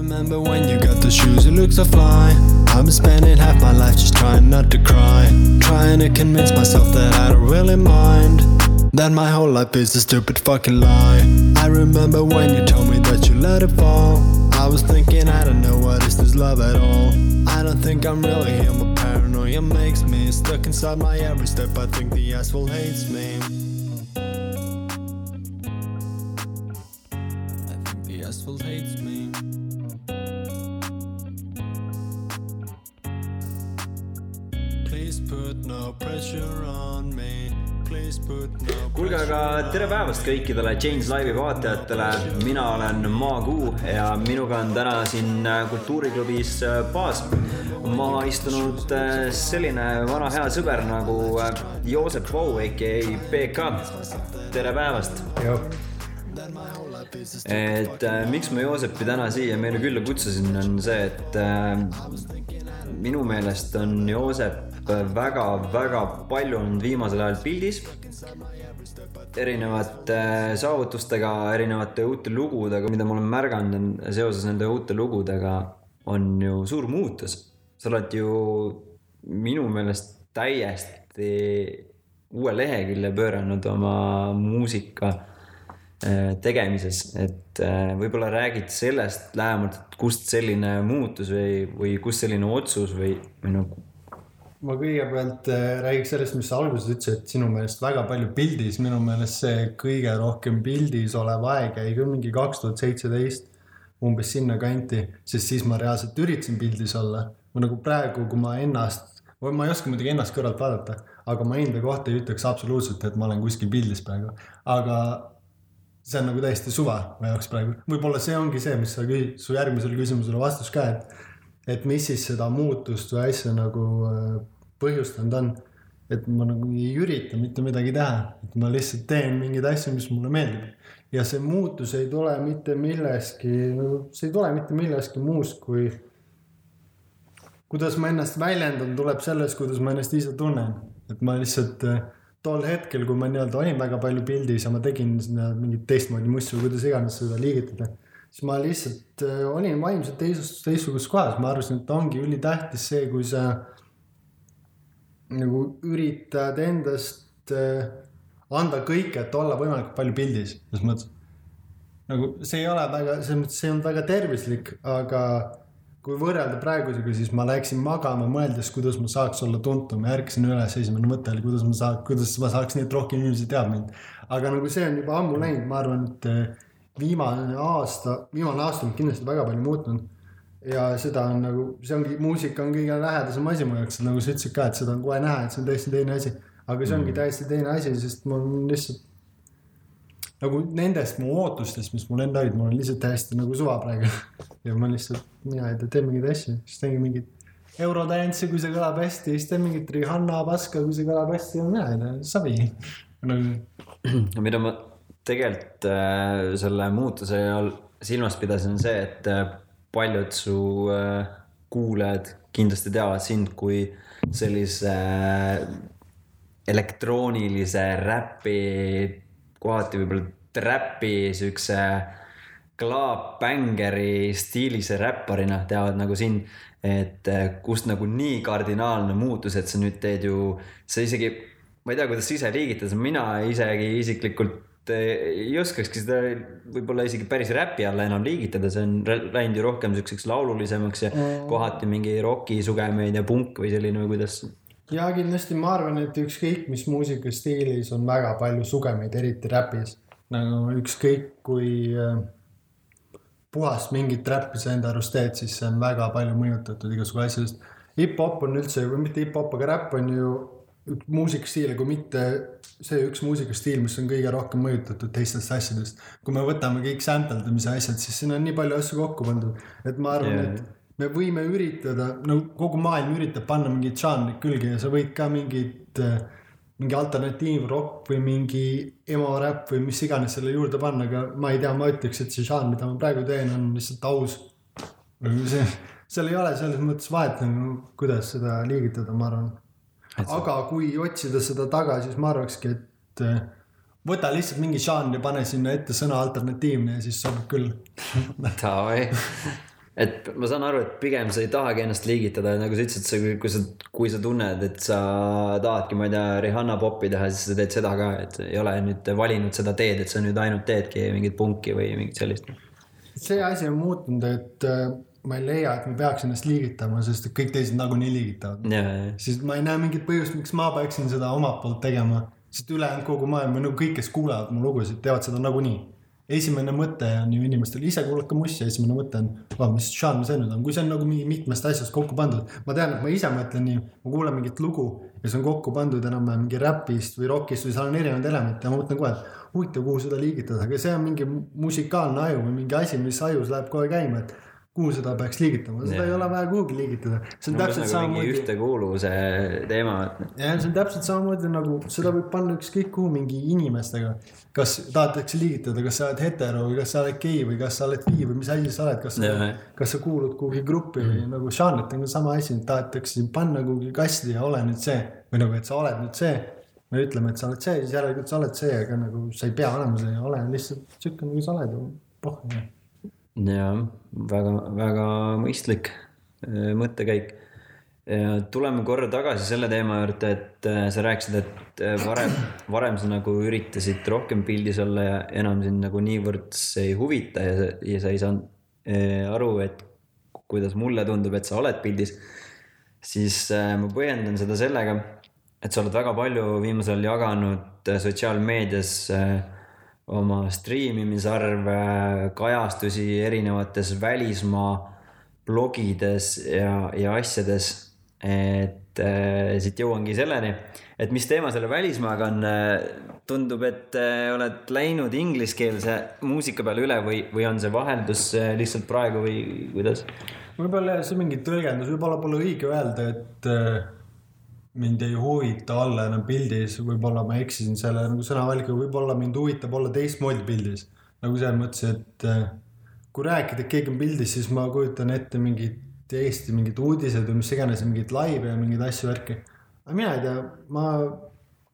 remember when you got the shoes, you look so fly. I've been spending half my life just trying not to cry. Trying to convince myself that I don't really mind. That my whole life is a stupid fucking lie. I remember when you told me that you let it fall. I was thinking, I don't know what is this love at all. I don't think I'm really here, my paranoia makes me stuck inside my every step. I think the asphalt hates me. Päevast kõikidele Change Live'i vaatajatele, mina olen Maakuu ja minuga on täna siin äh, kultuuriklubis äh, baas maha istunud äh, selline vana hea sõber nagu äh, Joosep Vau, aka BK. tere päevast. et äh, miks ma Joosepi täna siia meile külla kutsusin, on see, et äh, minu meelest on Joosep väga-väga palju olnud viimasel ajal pildis erinevate äh, saavutustega, erinevate uute lugudega, mida ma olen märganud, seoses nende uute lugudega, on ju suur muutus. sa oled ju minu meelest täiesti uue lehekülje pööranud oma muusika äh, tegemises, et äh, võib-olla räägid sellest lähemalt, et kust selline muutus või, või kust selline otsus või, või nagu ma kõigepealt äh, räägiks sellest, mis sa alguses ütlesid, et sinu meelest väga palju pildis, minu meelest see kõige rohkem pildis olev aeg jäi küll mingi kaks tuhat seitseteist umbes sinnakanti, sest siis ma reaalselt üritasin pildis olla. ma nagu praegu, kui ma ennast, ma ei oska muidugi ennast kõrvalt vaadata, aga ma enda kohta ei ütleks absoluutselt, et ma olen kuskil pildis praegu, aga see on nagu täiesti suva mu jaoks praegu, võib-olla see ongi see, mis sa su järgmisele küsimusele vastus ka, et et mis siis seda muutust või asja nagu äh, põhjustanud on. et ma nagu ei ürita mitte midagi teha, et ma lihtsalt teen mingeid asju, mis mulle meeldib. ja see muutus ei tule mitte millestki, see ei tule mitte millestki muust, kui kuidas ma ennast väljendan, tuleb sellest, kuidas ma ennast ise tunnen. et ma lihtsalt äh, tol hetkel, kui ma nii-öelda olin väga palju pildis ja ma tegin sinna mingit teistmoodi mussu, kuidas iganes seda liigitada siis ma lihtsalt äh, olin vaimselt teises, teistsuguses kohas, ma arvasin, et ongi ülitähtis see, kui sa nagu üritad endast äh, anda kõike, et olla võimalikult palju pildis, selles mõttes. nagu see ei ole väga, selles mõttes see on väga tervislik, aga kui võrrelda praegusega, siis ma läksin magama mõeldes, kuidas ma saaks olla tuntum ja ärkasin üles, esimene mõte oli, kuidas ma saaks, kuidas ma saaks nii, et rohkem inimesi teab mind. aga nagu see on juba ammu läinud, ma arvan, et äh, viimane aasta, viimane aasta on kindlasti väga palju muutunud. ja seda on nagu, see ongi, muusika on kõige lähedasem asi mu jaoks, nagu sa ütlesid ka, et seda on kohe näha, et see on täiesti teine asi. aga see ongi täiesti teine asi, sest mul on lihtsalt nagu nendest mu ootustest, mis mul enda olid, mul on lihtsalt täiesti nagu suva praegu. ja ma lihtsalt, mina ei tea, teen mingeid asju, siis teengi mingit eurodantsi, kui see kõlab hästi, siis teen mingit Rihanna paska, kui see kõlab hästi, mina ei tea, savi. nagu mida ma tegelikult äh, selle muutuse all silmas pidasin, see, et äh, paljud su äh, kuulajad kindlasti teavad sind kui sellise elektroonilise räpi, kohati võib-olla trap'i siukse klaapbängeri stiilise räpparina teavad nagu sind. et kust nagu nii kardinaalne muutus, et sa nüüd teed ju, sa isegi, ma ei tea, kuidas sa ise liigitad, mina isegi isiklikult ei oskakski seda võib-olla isegi päris räpi alla enam liigitada, see on läinud ju rohkem siukseks laululisemaks ja kohati mingi roki sugemeid ja punk või selline või kuidas. ja kindlasti ma arvan, et ükskõik mis muusikastiilis on väga palju sugemeid, eriti räpis. nagu ükskõik kui äh, puhast mingit räppi sa enda arust teed, siis see on väga palju mõjutatud igasugu asjadest. hip-hop on üldse, või mitte hip-hop, aga räpp on ju üks muusikastiil, kui mitte see üks muusikastiil, mis on kõige rohkem mõjutatud teistest asjadest. kui me võtame kõik sample damise asjad, siis siin on nii palju asju kokku pandud, et ma arvan yeah., et me võime üritada, no kogu maailm üritab panna mingit žanrit külge ja sa võid ka mingit, mingi alternatiivrokk või mingi emo räpp või mis iganes selle juurde panna, aga ma ei tea, ma ütleks, et see žanr, mida ma praegu teen, on lihtsalt aus. see, seal ei ole selles mõttes vahet nagu, kuidas seda liigitada, ma arvan. Aga kui otsida seda taga, siis ma arvakski, et eh, võta lihtsalt mingi žanr ja pane sinna ette sõna alternatiivne ja siis sobib küll. Davai, et ma saan aru, et pigem sa ei tahagi ennast liigitada, nagu sa ütlesid, sa, kui sa, kui sa tunned, et sa tahadki, ma ei tea, Rihanna popi teha, siis sa teed seda ka, et ei ole nüüd valinud seda teed, et sa nüüd ainult teedki mingit punki või mingit sellist. see asi on muutunud, et äh, ma ei leia, et ma peaks ennast liigitama, sest et kõik teised nagunii liigitavad. ja, ja, siis ma ei näe mingit põhjust, miks ma peaksin seda omalt poolt tegema, sest ülejäänud kogu maailm või nagu kõik, kes kuulavad mu lugusid, teevad seda nagunii. esimene mõte on ju inimestel ise kuulake mussi, esimene mõte on, mis žanr see nüüd on, kui see on nagu mingi mitmest asjast kokku pandud. ma tean, et ma ise mõtlen nii, ma kuulan mingit lugu ja see on kokku pandud enam-vähem mingi räpist või rokist või seal on erinevaid elemente ja ma mõtlen kohe, et huvitav, kuhu seda liigitada, aga see on mingi musikaalne aju või mingi asi, mis ajus läheb kohe käima, et kuhu seda peaks liigitama, seda Jah. ei ole vaja kuhugi liigitada. see on umbes täpselt nagu samamoodi ühtekuuluvuse teema, et ja see on täpselt samamoodi nagu seda võib panna ükskõik kuhu mingi inimestega. kas tahetakse liigitada, kas sa oled hetero või kas sa oled gei või kas sa oled bi või mis asi sa oled, kas sa kas sa kuulud kuhugi gruppi või nagu žanrit on ka sama asi, tahetakse sind panna kuhugi kasti ja ole nüüd see või nagu, et sa oled nüüd see. me ütleme, et sa oled see, siis järelikult sa oled see, aga nagu sa ei pea olema see, ole lihtsalt sihuke nagu sa oled, pohh. jah, väga, väga mõistlik äh, mõttekäik. tuleme korra tagasi selle teema juurde, et äh, sa rääkisid, et äh, varem, varem sa nagu üritasid rohkem pildis olla ja enam sind nagu niivõrd see ei huvita ja, ja sa ei saanud aru, et kuidas mulle tundub, et sa oled pildis. siis ma põhjendan seda sellega, et sa oled väga palju viimasel ajal jaganud sotsiaalmeedias äh, oma striimimisarve, kajastusi erinevates välismaa blogides ja, ja asjades. et äh, siit jõuangi selleni, et mis teema selle välismaaga on. tundub, et äh, oled läinud ingliskeelse muusika peale üle või, või on see vaheldus äh, lihtsalt praegu või kuidas? võib-olla see mingi tõlgendus, võib-olla pole õige öelda, et äh, mind ei huvita olla enam pildis, võib-olla ma eksisin selle nagu sõnavalikuga, võib-olla mind huvitab olla teistmoodi pildis. nagu selles mõttes, et äh, kui rääkida, et keegi on pildis, siis ma kujutan ette mingit Eesti mingid uudised või mis iganes, mingeid laive ja mingeid asju, värki. aga mina ei tea, ma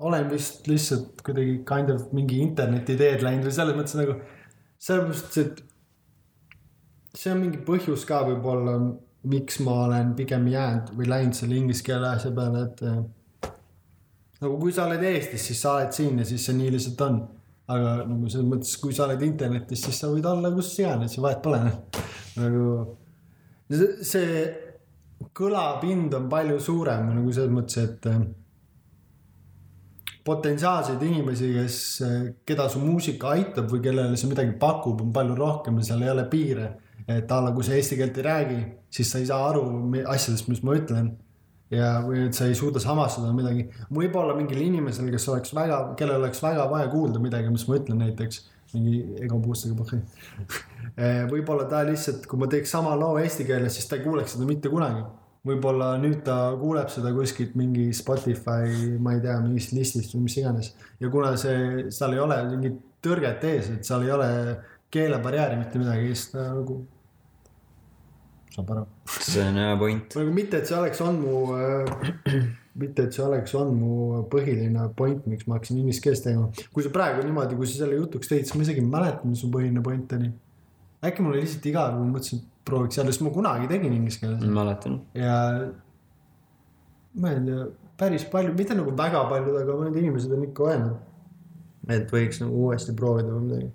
olen vist lihtsalt kuidagi kind of mingi interneti teed läinud või selles mõttes nagu, sellepärast, et see on mingi põhjus ka võib-olla, miks ma olen pigem jäänud või läinud selle inglise keele asja peale, et äh, nagu kui sa oled Eestis, siis sa oled siin ja siis see nii lihtsalt on. aga nagu selles mõttes, kui sa oled internetis, siis sa võid olla kus iganes ja vahet pole. nagu see, kõlapind on palju suurem nagu selles mõttes, et äh, potentsiaalseid inimesi, kes, keda su muusika aitab või kellele see midagi pakub, on palju rohkem ja seal ei ole piire. Et a la, kui sa eesti keelt ei räägi, siis sa ei saa aru asjadest, mis ma ütlen. ja, või et sa ei suuda samastada midagi. võib-olla mingil inimesel, kes oleks väga, kellel oleks väga vaja kuulda midagi, mis ma ütlen näiteks, mingi ego boost'iga pohhi. võib-olla ta lihtsalt, kui ma teeks sama loo eesti keeles, siis ta ei kuuleks seda mitte kunagi võib-olla nüüd ta kuuleb seda kuskilt mingi Spotify, ma ei tea, mingist listist või mis iganes. ja kuna see, seal ei ole mingit tõrget ees, et seal ei ole keelebarjääri mitte midagi, siis ta nagu saab aru. see on hea point. nagu mitte, et see oleks olnud mu äh, mitte, et see oleks olnud mu põhiline point, miks ma hakkasin inglise keeles tegema. kui sa praegu niimoodi, kui sa selle jutuks tõid, siis ma isegi ei mäleta, mis su põhiline point oli. äkki mul oli lihtsalt igav, ma mõtlesin, et prooviks jälle, sest ma kunagi tegin inglise keeles mäletan. ja ma ei tea, päris palju, mitte nagu väga paljud, aga mõned inimesed on ikka öelnud, et võiks nagu uuesti proovida või midagi.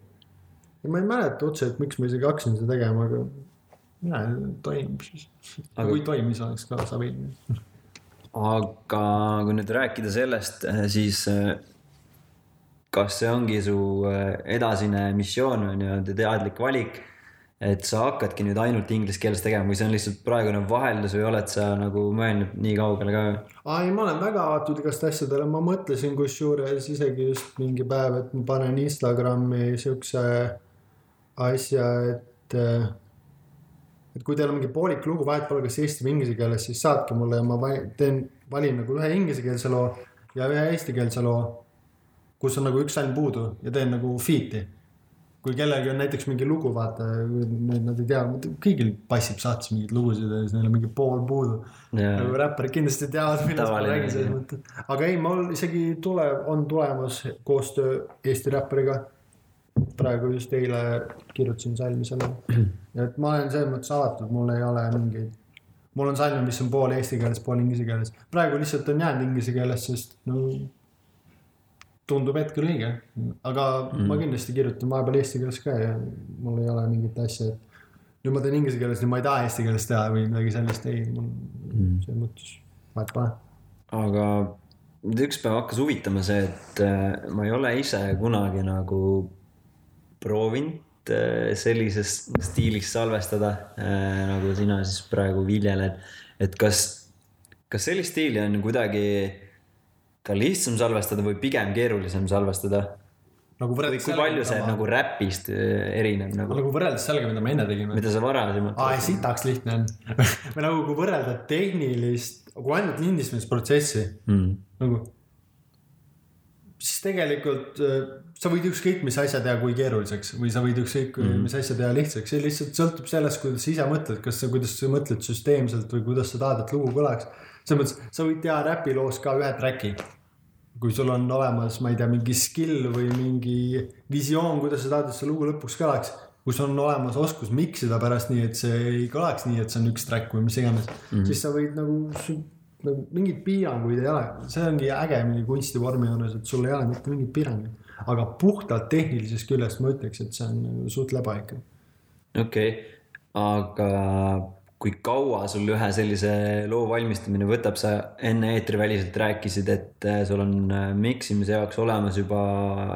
ja ma ei mäleta otseselt, miks ma isegi hakkasin seda tegema, aga mina ei tea, toimib siis. Aga- kui toimis, oleks ka savi. aga kui nüüd rääkida sellest, siis eh, kas see ongi su eh, edasine missioon või nii-öelda teadlik valik, et sa hakkadki nüüd ainult inglise keeles tegema või see on lihtsalt praegune vaheldus või oled sa nagu mõelnud nii kaugele ka? ei, ma olen väga avatud igast asjadele, ma mõtlesin kusjuures isegi just mingi päev, et ma panen Instagrami siukse asja, et. Et kui teil on mingi poolik lugu, vahet pole, kas eesti või inglise keeles, siis saatke mulle ja ma teen, valin nagu ühe inglisekeelse loo ja ühe eestikeelse loo. kus on nagu üks salm puudu ja teen nagu feat'i. kui kellelgi on näiteks mingi lugu, vaata, nad ei tea, kõigil passib saates mingeid lugusid ja siis neil on mingi pool puudu nagu räpparid kindlasti teavad, millest ma räägin selles mõttes. aga ei, mul isegi tuleb, on tulemas koostöö Eesti räppariga. Praegu just eile kirjutasin salmi sellele. et ma olen selles mõttes avatud, mul ei ole mingeid, mul on salme, mis on pool eesti keeles, pool inglise keeles. praegu lihtsalt on jäänud inglise keeles, sest no tundub hetkel õige, aga mm. ma kindlasti kirjutan vahepeal eesti keeles ka ja mul ei ole mingit asja, et nüüd ma teen inglise keeles, nüüd ma ei taha eesti keeles teha või midagi sellist, ei, mul mm. selles mõttes vahet pole. aga mind üks päev hakkas huvitama see, et äh, ma ei ole ise kunagi nagu proovinud äh, sellises stiilis salvestada, nagu sina siis praegu viljeled. et kas, kas sellist stiili on kuidagi ka lihtsam salvestada või pigem keerulisem salvestada? nagu võrreldes kui palju see nagu räpist äh, erineb nagu, nagu võrreldes sellega, mida me enne tegime. mida sa varasemalt aa, sitaks lihtne on. või nagu, kui võrrelda tehnilist, kui ainult lindistamisprotsessi mm.? nagu, siis tegelikult äh, sa võid ükskõik mis asja teha kui keeruliseks või sa võid ükskõik mm. mis asja teha lihtsaks, see lihtsalt sõltub sellest, kuidas sa ise mõtled, kas sa, kuidas sa mõtled süsteemselt või kuidas sa tahad, et lugu kõlaks. selles mõttes, sa võid teha räpiloos ka ühe track'i. kui sul on olemas, ma ei tea, mingi skill või mingi visioon, kuidas sa tahad, et see lugu lõpuks kõlaks kui sul on olemas oskus miksida pärast nii, et see ei kõlaks nii, et see on üks track või mis iganes mm, -hmm. siis sa võid nagu, nagu mingeid piiranguid ei ole, see ongi äge mingi kunstivormi juures, et sul ei ole mitte mingeid piiranguid. aga puhtalt tehnilisest küljest ma ütleks, et see on nagu suht leba ikka. okei okay., aga kui kaua sul ühe sellise loo valmistamine võtab, sa enne eetriväliselt rääkisid, et äh, sul on äh, miksimise jaoks olemas juba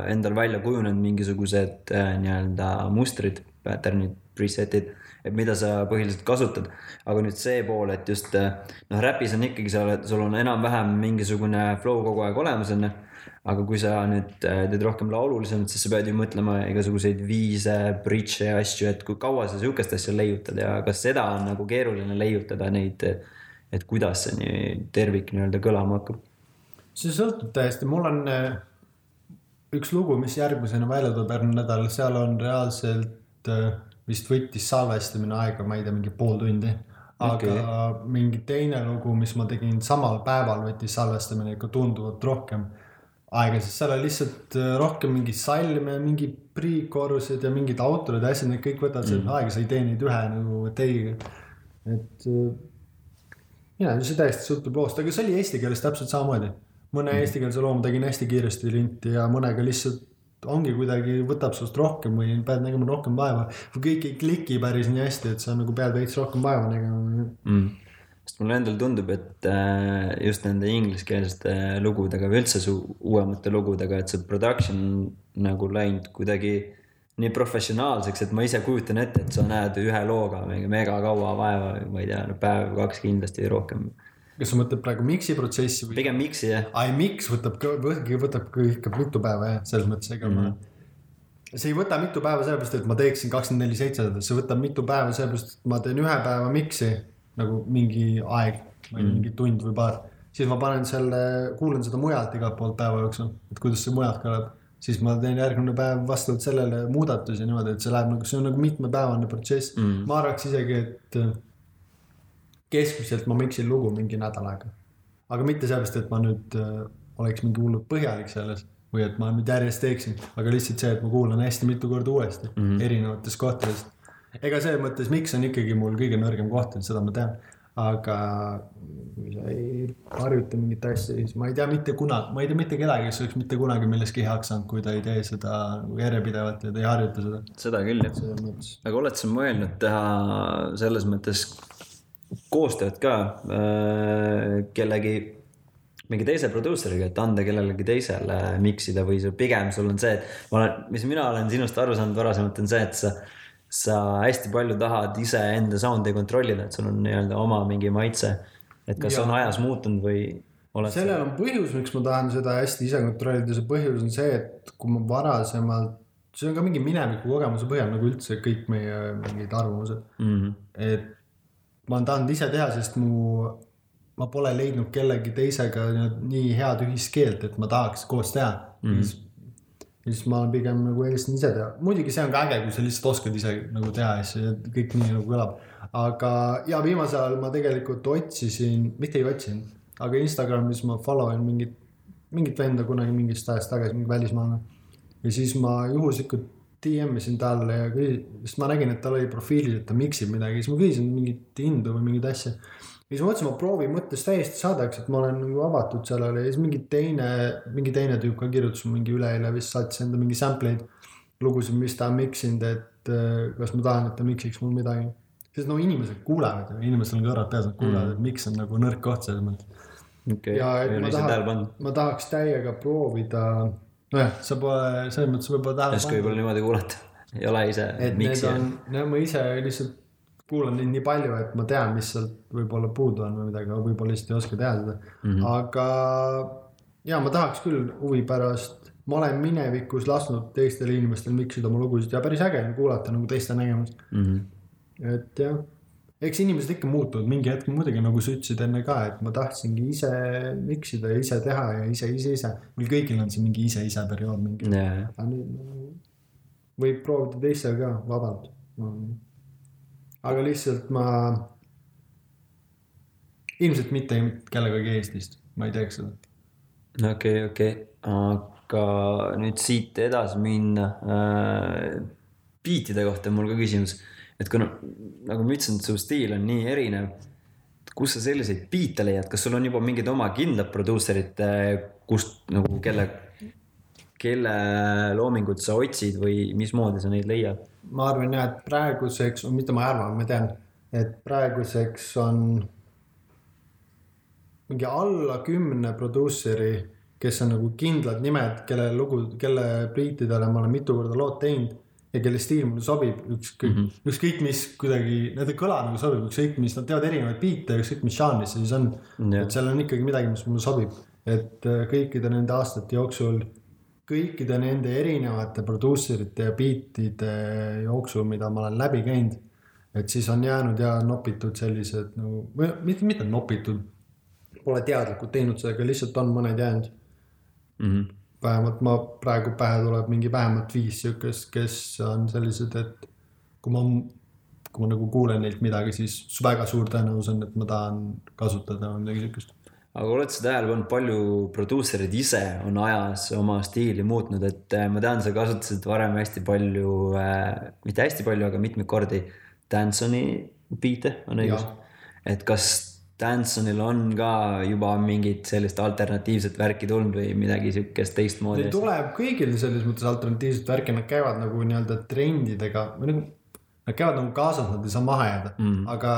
endal välja kujunenud mingisugused äh, nii-öelda mustrid, pattern'id, preset'id, et mida sa põhiliselt kasutad. aga nüüd see pool, et just äh, noh, räpis on ikkagi, sa oled, sul on enam-vähem mingisugune flow kogu aeg olemas, onju aga kui sa nüüd äh, teed rohkem laululisemalt, siis sa pead ju mõtlema igasuguseid viise, bridge'e ja asju, et kui kaua sa sihukest asja leiutad ja kas seda on nagu keeruline leiutada neid, et kuidas see nii tervik nii-öelda kõlama hakkab? see sõltub täiesti, mul on äh, üks lugu, mis järgmisena välja tuleb järgmine nädal, seal on reaalselt äh, vist võttis salvestamine aega, ma ei tea, mingi pool tundi. aga okay. mingi teine lugu, mis ma tegin samal päeval, võttis salvestamine ikka tunduvalt rohkem aega, sest seal on lihtsalt äh, rohkem mingeid salme, mingi pre-chorus'id ja mingid autorid ja asjad, need kõik võtavad mm. aega, sa ei tee neid ühe nagu teiega. et äh, ja see täiesti sõltub loost, aga see oli eesti keeles täpselt samamoodi. mõne mm. eestikeelse loo ma tegin hästi kiiresti linti ja mõnega lihtsalt ongi kuidagi võtab sinust rohkem või pead nägema rohkem vaeva. või kõik ei kliki päris nii hästi, et sa nagu pead veits rohkem vaeva nägema. mm.. sest mulle endale tundub, et äh, just nende ingliskeelsete lugudega või üldse su uuemate lugudega, et see production nagu läinud kuidagi nii professionaalseks, et ma ise kujutan ette, et sa näed ühe looga mingi mega kaua vaeva, ma ei tea, no päev, kaks kindlasti rohkem. Kas sa mõtled praegu mix'i protsessi või? pigem miksi jah, ai, mix võtab, võtab ka ikka mitu päeva jah, selles mõttes, ega mm -hmm. ma. see ei võta mitu päeva sellepärast, et ma teeksin kakskümmend neli seitse, see võtab mitu päeva sellepärast, et ma teen ühe päeva mix'i nagu mingi aeg või mm. mingi tund või paar. siis ma panen selle, kuulan seda mujalt igalt poolt päeva jooksul, et kuidas see mujalt kõlab. siis ma teen järgmine päev vastavalt sellele muudatusi niimoodi, et see läheb nagu, see on nagu mitmepäevane protsess mm.. ma arvaks isegi, et keskmiselt ma mixin lugu mingi nädal aega. aga mitte sellepärast, et ma nüüd äh, oleks mingi hullult põhjalik selles või et ma nüüd järjest teeksin, aga lihtsalt see, et ma kuulan hästi mitu korda uuesti mm -hmm. erinevates kohtades. ega selles mõttes, miks on ikkagi mul kõige nõrgem koht, et seda ma tean. aga kui sa ei harjuta mingit asja, siis ma ei tea mitte kunagi, ma ei tea mitte kedagi, kes oleks mitte kunagi milleski heaks saanud, kui ta ei tee seda järjepidevalt ja ta ei harjuta seda. seda küll jah. aga oled sa mõelnud teha selles mõttes koostööd ka äh, kellegi, mingi teise produuseriga, et anda kellelegi teisele miksida või see pigem sul on see, et ma olen, mis mina olen sinust aru saanud varasemalt on see, et sa, sa hästi palju tahad iseenda sound'i kontrollida, et sul on nii-öelda oma mingi maitse. et kas ja. On ajas muutunud või oled sellel on põhjus, miks ma tahan seda hästi ise kontrollida, see põhjus on see, et kui ma varasemalt, see on ka mingi mineviku kogemuse põhjal nagu üldse kõik meie mingid arvamused, mm? -hmm. et ma olen tahtnud ise teha, sest mu, ma pole leidnud kellegi teisega nii head ühiskeelt, et ma tahaks koos teha mm. -hmm. ja siis ma pigem nagu eelistan ise teha, muidugi see on ka äge, kui sa lihtsalt oskad ise nagu teha ja kõik nii nagu kõlab. aga ja viimasel ajal ma tegelikult otsisin, mitte ei otsinud, aga Instagramis ma follow in mingit, mingit venda kunagi mingist ajast tagasi, mingi välismaalane. ja siis ma juhuslikult DM isin talle ja küsis- sest ma nägin, et tal oli profiilis, et ta miksib midagi, siis ma küsisin mingit hindu või mingeid asju. ja siis ma mõtlesin, ma proovin mõttes täiesti saadaks, et ma olen nagu avatud sellele ja siis mingi teine, mingi teine tüüp ka kirjutas mingi üleeile vist saatis enda mingi sample eid. lugusid, mis ta on miksinud, et äh, kas ma tahan, et ta miksiks mul midagi. sest no inimesed kuulevad ju, inimestel on kõrvad peas, nad kuulevad, et miks on nagu nõrk koht selles mõttes. okei, ja et ma tahan ma tahaks täiega proovida, nojah, sa pole, selles mõttes võib-olla tähele ei oska võib-olla niimoodi kuulata, ei ole ise et need miksija on, no ma ise lihtsalt kuulan neid nii palju, et ma tean, mis sealt võib-olla puudu on või midagi, aga võib-olla lihtsalt ei oska teha seda mm. -hmm. aga ja ma tahaks küll huvi pärast, ma olen minevikus lasknud teistel inimestel miksida oma lugusid ja päris äge on kuulata nagu teiste nägemust. mm. -hmm. et jah, eks inimesed ikka muutuvad mingi hetk muidugi nagu sa ütlesid enne ka, et ma tahtsingi ise miksida ja ise teha ja ise, ise, ise. meil kõigil on see mingi ise, ise periood mingi. ja, aga nüüd võib proovida teistel ka vabalt. aga lihtsalt ma, ilmselt mitte kellegagi Eestist, ma ei teeks seda. okei, okei, aga nüüd siit edasi minna äh,. biitide kohta on mul ka küsimus, et kuna nagu ma ütlesin, su stiil on nii erinev. kus sa selliseid biite leiad, kas sul on juba mingid oma kindlad produusserid, kust nagu kelle, kelle loomingut sa otsid või mismoodi sa neid leiad? ma arvan jah, et praeguseks, mitte ma arvan, ma tean, et praeguseks on mingi alla kümne produusseri, kes on nagu kindlad nimed, kelle lugu, kelle biitidele ma olen mitu korda lood teinud ja kelle stiil mulle sobib, ükskõik mm, -hmm. ükskõik mis kuidagi, need ei kõla nagu sobib, ükskõik mis, nad teevad erinevaid biite, ükskõik mis žanris see siis on. Jah. et seal on ikkagi midagi, mis mulle sobib, et äh, kõikide nende aastate jooksul, kõikide nende erinevate produusserite ja biitide jooksul, mida ma olen läbi käinud, et siis on jäänud ja nopitud sellised nagu, või mitte, mitte nopitud, pole teadlikult teinud seda, aga lihtsalt on mõned jäänud Mm -hmm. Vähemalt ma praegu pähe tuleb mingi vähemalt viis siukest, kes on sellised, et kui ma, kui ma nagu kuulen neilt midagi, siis väga suur tõenäosus on, et ma tahan kasutada midagi siukest. aga oled sa tähele pannud, palju produusserid ise on ajas oma stiili muutnud, et äh, ma tean, sa kasutasid varem hästi palju äh,, mitte hästi palju, aga mitmeid kordi Dansoni biite, on õigus et kas Dansonil on ka juba mingit sellist alternatiivset värki tulnud või midagi siukest teistmoodi tuleb kõigil selles mõttes alternatiivset värki, nad käivad nagu nii-öelda trendidega või nagu, nad käivad nagu kaasas, nad ei saa maha jääda mm., aga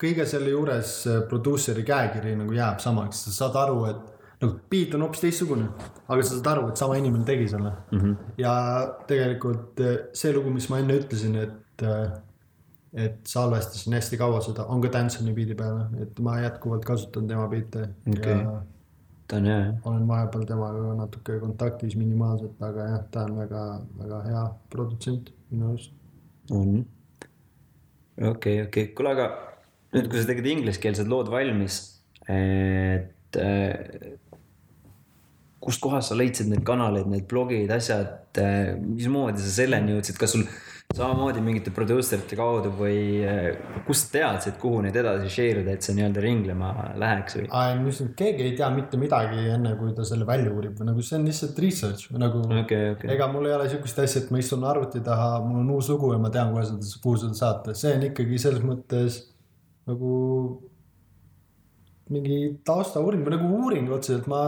kõige selle juures äh, produusseri käekiri nagu jääb samaks, sa saad aru, et nagu beat on hoopis teistsugune, aga sa saad aru, et sama inimene tegi selle mm. -hmm. ja tegelikult äh, see lugu, mis ma enne ütlesin, et, et salvestasin hästi kaua seda, on ka Dansoni beat'i peale, et ma jätkuvalt kasutan tema Okei. ja ta on hea, jah. olen vahepeal temaga natuke kontaktis minimaalselt, aga jah, ta on väga, väga hea produtsent minu arust. on. okei, okei, kuule, aga nüüd, kui sa tegid ingliskeelsed lood valmis, et äh, kustkohast sa leidsid neid kanaleid, need blogid, asjad, mismoodi sa selleni jõudsid, kas sul samamoodi mingite produusserite kaudu või äh, kust sa teadsid, kuhu neid edasi share ida, et see nii-öelda ringlema läheks või? ma ütlesin, et keegi ei tea mitte midagi, enne kui ta selle välja uurib või nagu see on lihtsalt research või nagu okei, okei, ega mul ei ole sihukest asja, et ma istun arvuti taha, mul on uus lugu ja ma tean kohe seda, kuhu seda saata, see on ikkagi selles mõttes nagu mingi taustauuring või nagu uuring otseselt, ma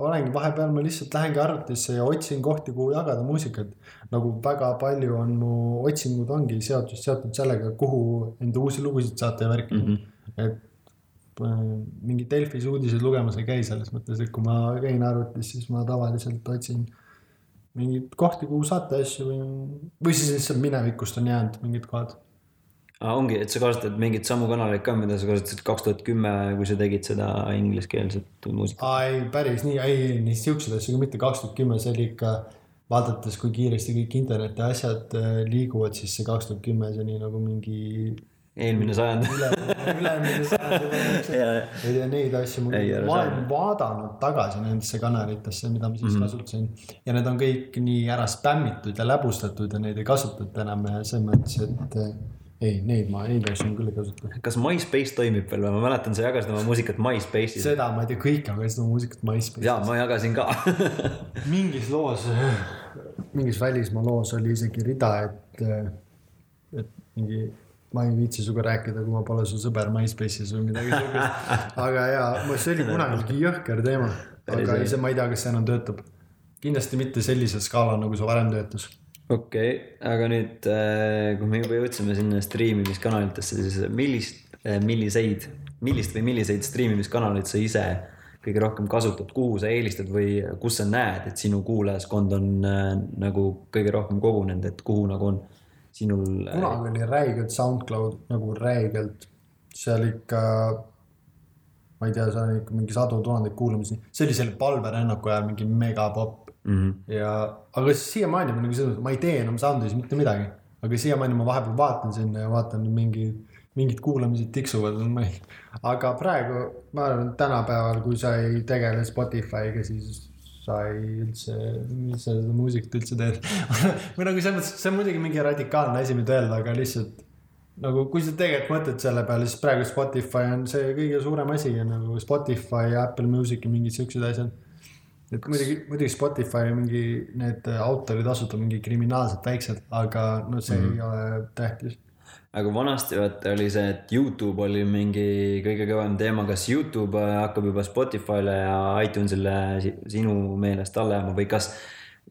olengi vahepeal ma lihtsalt lähengi arvutisse ja otsin kohti, kuhu jagada muusikat. Nagu väga palju on mu otsingud ongi seotud, seotud sellega, kuhu enda uusi lugusid saata ja värki mm. -hmm. et äh, mingi Delfis uudiseid lugemas ei käi selles mõttes, et kui ma käin arvutis, siis ma tavaliselt otsin mingeid kohti, kuhu saata asju või, või siis lihtsalt minevikust on jäänud mingid kohad. ah,. ongi, et sa kasutad mingeid samu kanaleid ka, mida sa kasutasid kaks tuhat kümme, kui sa tegid seda ingliskeelset muusikat. aa ei, päris nii, ei, ei, nii siukseid asju mitte, kaks tuhat kümme, see oli ikka, vaadates, kui kiiresti kõik interneti asjad äh, liiguvad, siis see kaks tuhat kümme, see oli nagu mingi eelmine sajand. üle, ülemine sajand ja, neid asju, ma Ei, ära olen vaadanud tagasi nendesse kanalitesse, mida ma siis mm -hmm. kasutasin. ja need on kõik nii ära spämmitud ja läbustatud ja neid ei kasutata enam ja selles mõttes, et äh, ei, neid ma, neid asju ma küll ei kasuta. kas MySpace toimib veel või? ma mäletan, sa jagasid oma muusikat MySpace'is. seda ma ei tea, kõik, aga seda muusikat ma ei ja ma jagasin ka mingis loos, mingis välismaa loos oli isegi rida, et, et mingi, ma ei viitsi sinuga rääkida, kui ma pole su sõber MySpace'is või midagi siukest. aga jaa, see oli kunagi jõhker teema, aga ise ma ei tea, kas see enam töötab. kindlasti mitte sellisel skaalal, nagu see varem töötas. okei okay,, aga nüüd, kui me juba jõudsime sinna striimimiskanalitesse, siis millist, milliseid, millist või milliseid striimimiskanaleid sa ise kõige rohkem kasutad, kuhu sa eelistad või kus sa näed, et sinu kuulajaskond on äh, nagu kõige rohkem kogunenud, et kuhu nagu on sinul äh, kunagi oli räigelt SoundCloud nagu räigelt, seal ikka, ma ei tea, seal oli ikka mingi sadu tuhandeid kuulamisi, see oli selle palverännaku ajal mingi megapopp mm -hmm. ja, aga siiamaani ma nagu selles mõttes, ma ei tee enam Soundis mitte midagi, aga siiamaani ma vahepeal vaatan sinna ja vaatan mingi, mingid kuulamised tiksuvad, ma ei, aga praegu ma arvan, tänapäeval, kui sa ei tegele Spotify'ga, siis sa ei üldse, mis sa seda muusikat üldse teed. või nagu selles mõttes, see on muidugi mingi radikaalne asi, mida öelda, aga lihtsalt nagu kui sa tegelikult mõtled selle peale, siis praegu Spotify on see kõige suurem asi ja nagu Spotify ja Apple Music ja mingid siuksed asjad. et muidugi, muidugi Spotify mingi need autoritasud on mingi kriminaalselt väiksed, aga no see mm -hmm. ei ole tähtis. Aga vanasti vaata oli see, et Youtube oli mingi kõige kõvem teema, kas Youtube äh, hakkab juba Spotify'le ja iTunes'ile si- sinu meelest alla jääma või kas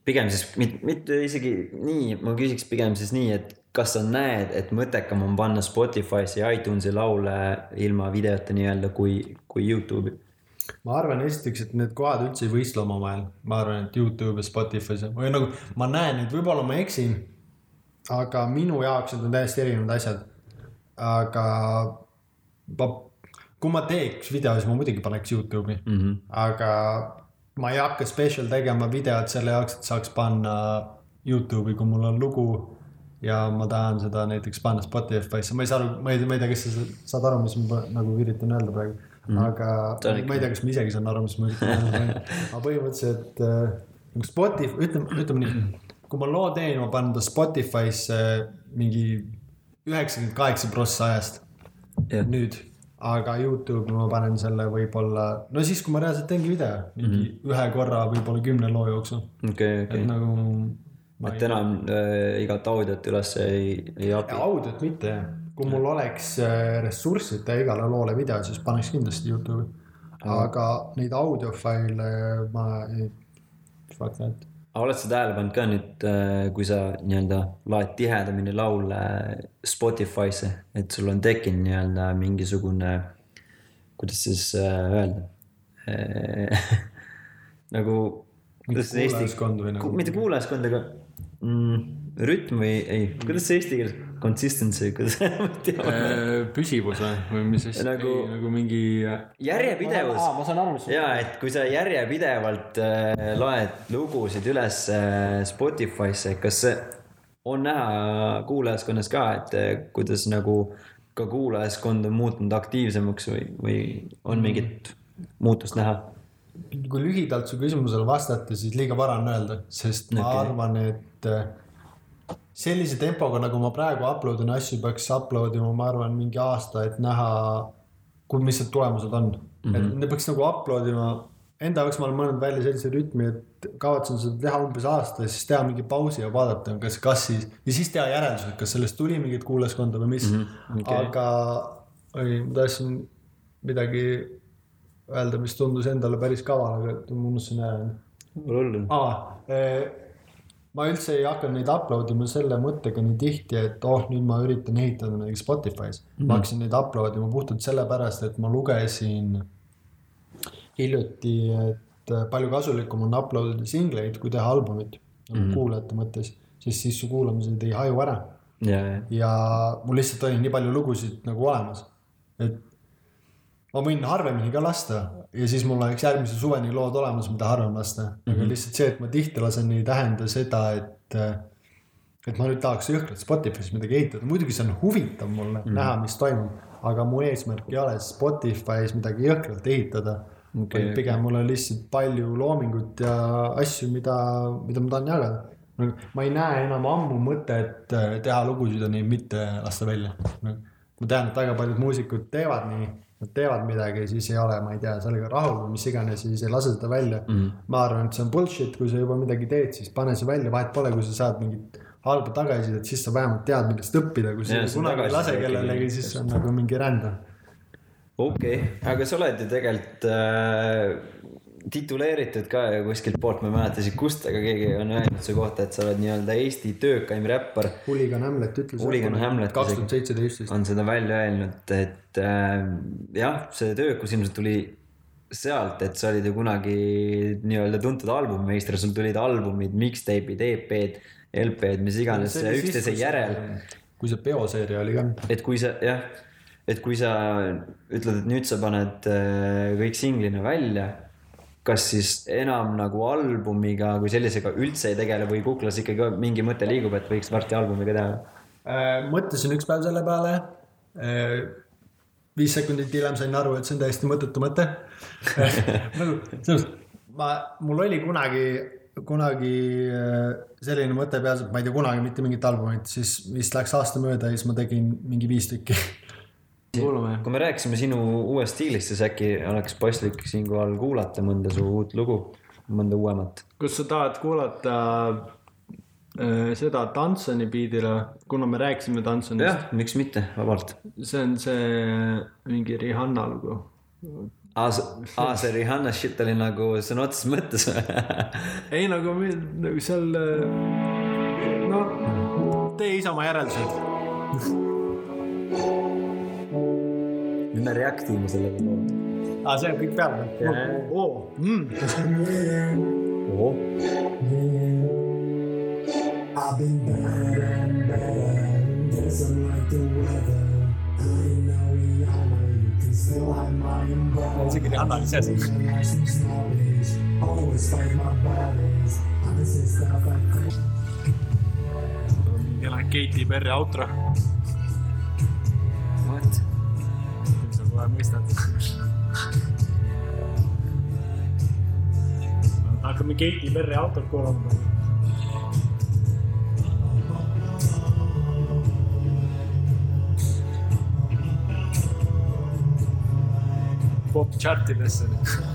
pigem siis mitte, mitte isegi nii, ma küsiks pigem siis nii, et kas sa näed, et mõttekam on panna Spotify'sse ja iTunesi laule ilma videota nii-öelda kui, kui Youtube'i? ma arvan esiteks, et need kohad üldse ei võistle omavahel, ma arvan, et Youtube ja Spotify või nagu ma näen neid, võib-olla ma eksin. Aga minu jaoks need on täiesti erinevad asjad. aga ma, kui ma teeks video, siis ma muidugi paneks Youtube'i mm. -hmm. aga ma ei hakka special tegema videot selle jaoks, et saaks panna Youtube'i, kui mul on lugu ja ma tahan seda näiteks panna Spotify'sse, ma ei saa aru, ma ei, ma ei tea, kas sa saad aru, mis ma nagu üritan öelda praegu mm, -hmm. aga Ta on ikka- ma ei tea, kas ma isegi saan aru, mis ma üritan öelda praegu, aga põhimõtteliselt äh, nagu Spotify, ütleme, ütleme nii, kui ma loo teen, ma panen ta Spotify'sse mingi üheksakümmend kaheksa prossa ajast nüüd, aga Youtube'i ma panen selle võib-olla, no siis, kui ma reaalselt teengi video, mingi mm -hmm. ühe korra võib-olla kümne loo jooksul, okei, et okei. nagu. et enam äh, igat audiot üles ei, ei api. audiot mitte jah, kui mul oleks äh, ressurssi, et teha igale loole video, siis paneks kindlasti Youtube'i. aga neid audiofaile ma ei, fuck that. Aga oled sa tähele pannud ka nüüd, kui sa nii-öelda laed tihedamini laule Spotify'sse, et sul on tekkinud nii-öelda mingisugune, kuidas siis äh, öelda nagu, kuulajaskond või nagu. mitte kuulajaskond, aga mm, rütm või ei, kuidas see eesti keeles, consistency, kuidas ma ei tea. püsivus või, või mis asi Nagu- nagu, mingi. järjepidevus. ma saan aru, mis ja et kui sa järjepidevalt äh, loed lugusid üles äh, Spotify'sse, kas on näha kuulajaskonnas ka, et äh, kuidas nagu ka kuulajaskond on muutunud aktiivsemaks või, või on mingit muutust näha? kui lühidalt su küsimusele vastata, siis liiga vara on öelda, sest ma okay. arvan, et äh, sellise tempoga, nagu ma praegu upload in asju, peaks upload ima, ma arvan, mingi aasta, et näha, kui, mis need tulemused on mm. -hmm. et ne peaks nagu upload ima, enda jaoks ma olen mõelnud välja sellise rütmi, et kavatsen seda teha umbes aasta ja siis teha mingi pausi ja vaadata, kas, kas siis ja siis teha järeldused, kas sellest tuli mingit kuulajaskonda või mis mm. -hmm. okei. aga, oi, ma tahtsin midagi öelda, mis tundus endale päris kaval, aga ma unustasin ära. Pole hullu. aa, ma üldse ei hakanud neid upload ima selle mõttega nii tihti, et oh, nüüd ma üritan ehitada näiteks Spotify's mm. -hmm. ma hakkasin neid upload ima puhtalt sellepärast, et ma lugesin hiljuti, et palju kasulikum on upload ida singleid, kui teha albumit mm -hmm. kuulajate mõttes, sest siis su kuulamised ei haju ära ja, ja, ja mul lihtsalt oli nii palju lugusid nagu olemas, et ma võin harvemini ka lasta ja siis mul oleks järgmise suveni lood olemas, mida harvem lasta mm. -hmm. aga lihtsalt see, et ma tihti lasen, ei tähenda seda, et, et ma nüüd tahaks jõhkralt Spotify's midagi ehitada, muidugi see on huvitav mulle mm -hmm. näha, mis toimub, aga mu eesmärk ei ole Spotify's midagi jõhkralt ehitada okay,. pigem mul on lihtsalt palju loomingut ja asju, mida, mida ma tahan jagada. ma ei näe enam ammu mõtet äh, teha lugusid ja neid mitte lasta välja. ma tean, et väga paljud muusikud teevad nii, nad teevad midagi siis ei ole, ma ei tea, sellega rahul või mis iganes ja siis ei lase seda välja mm. -hmm. ma arvan, et see on bullshit, kui sa juba midagi teed, siis pane see välja, vahet pole, kui sa saad mingit halba tagasisidet, siis sa vähemalt tead, millest õppida, kui sa kunagi ei lase kellelegi, siis on nagu mingi rändam. okei okay., aga sa oled ju tegelikult äh, tituleeritud ka ju kuskilt poolt, ma ei mäleta isegi kust, aga keegi on öelnud su kohta, et sa oled nii-öelda Eesti töökaim räppar. Hooligan Hamlet ütles. Hooligan Hamlet kaks tuhat seitseteist vist. on seda välja öelnud, et äh, jah, see töökus ilmselt tuli sealt, et sa olid ju kunagi nii-öelda tuntud albumimeister, sul tulid albumid, mixtape'id, EP-d, LP-d, mis iganes üksteise järel. kui see peoseeria oli ka. et kui sa jah, et kui sa ütled, et nüüd sa paned äh, kõik singlina välja, kas siis enam nagu albumiga kui sellisega üldse ei tegele või kuklas ikkagi mingi mõte liigub, et võiks varsti albumiga teha? Äh, mõtlesin üks päev selle peale. viis sekundit hiljem sain aru, et see on täiesti mõttetu mõte. nagu selles mõttes, ma, mul oli kunagi, kunagi äh, selline mõte peas, et ma ei tea kunagi mitte mingit albumit, siis vist läks aasta mööda ja siis ma tegin mingi viis tükki. kuulame. kui me rääkisime sinu uuest stiilist, siis äkki oleks paslik siinkohal kuulata mõnda su uut lugu, mõnda uuemat. kas sa tahad kuulata äh, seda Tansoni biidile, kuna me rääkisime Tansonist, jah, miks mitte, vabalt. see on see mingi Rihanna lugu. aa, see Rihanna shit oli nagu sõna otseses mõttes ei nagu, nagu seal, no tee ise oma järeldused. nüüd me react ime sellele loole. aa, see on kõik peale. oo, oh.. I've been better and better. Guess I'm like the weather. I know we all know you can still have my umbrella. isegi Rihanna oli sees. Like some snobbish. Always fight my battles. I say stuff like crazy. ja läheb Katy Perry outro, sa kohe mõistad. hakkame Katy Perry autot kuulama. pop chart idesse. okei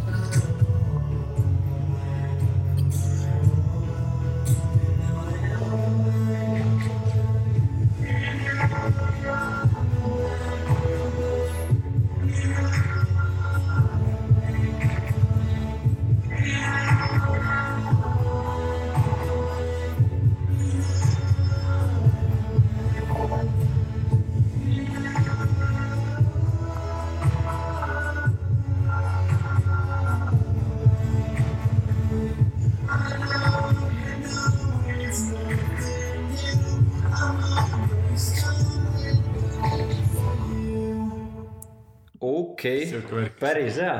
päris hea.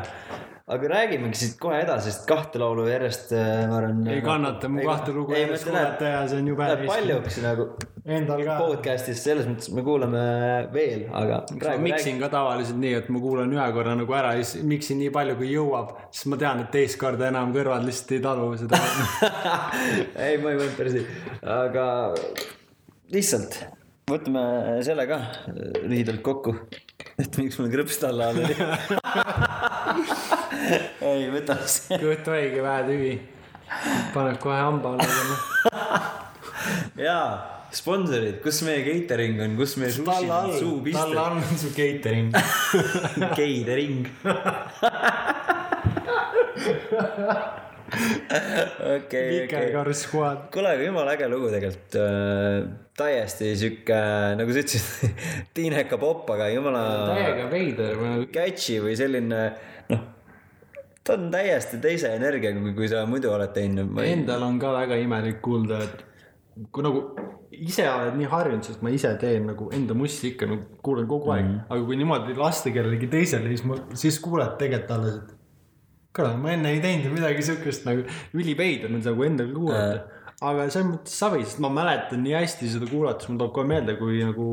aga räägimegi siit kohe edasi, sest kahte laulu järjest, ma arvan. ei kannata mu kahte lugu järjest kuulata ja see on jube Läheb paljuks nagu Endal ka. podcast'is, selles mõttes me kuulame veel, aga ma miksin ka tavaliselt nii, et ma kuulan ühe korra nagu ära ja siis miksin nii palju, kui jõuab, siis ma tean, et teist korda enam kõrvad lihtsalt ei talu seda. ei, ma ei mõelnud päris nii, aga lihtsalt võtame selle ka lühidalt kokku. et miks mul krõps talle all oli. ei, võtame see. kõht haige, vähe tüvi. paneb kohe hamba alla. jaa, sponsorid, kus meie catering on, kus meie sushi all, talle suupisted, all on su catering. catering. okei, okei. kuule, aga jumala äge lugu tegelikult äh,. täiesti sihuke, nagu sa ütlesid, tiineka popp, aga jumala täiega veider. catchy või selline, noh. ta on täiesti teise energiaga, kui, kui sa muidu oled teinud. Endal on ka väga imelik kuulda, et kui nagu ise oled nii harjunud, sest ma ise teen nagu enda mussi ikka nagu kuulan kogu aeg mm, -hmm. aga kui niimoodi lasta kellelegi teisele, siis ma, siis kuuled tegelikult alles, et kuule, ma enne ei teinud ju midagi siukest nagu üliveider on nagu endal kuulata. aga selles mõttes savi, sest ma mäletan nii hästi seda kuulates, mul tuleb kohe meelde, kui nagu,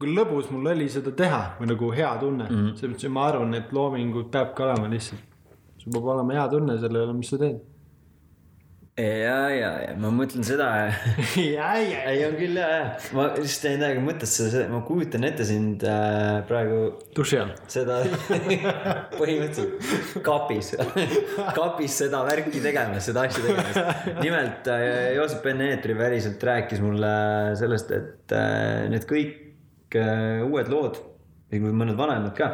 kui lõbus mul oli seda teha või nagu hea tunne mm -hmm.. selles mõttes, ma arvan, et loomingut peabki olema lihtsalt. sul peab olema hea tunne selle üle, mis sa teed. ja, ja, ja ma mõtlen seda, ei on küll ja, ja ma just jäin täiega mõttesse, ma kujutan ette sind äh, praegu duši all. seda põhimõtteliselt kapis, kapis seda värki tegemas, seda asja tegemas. nimelt äh, Joosep enne eetri päriselt rääkis mulle sellest, et äh, need kõik äh, uued lood või mõned vanemad ka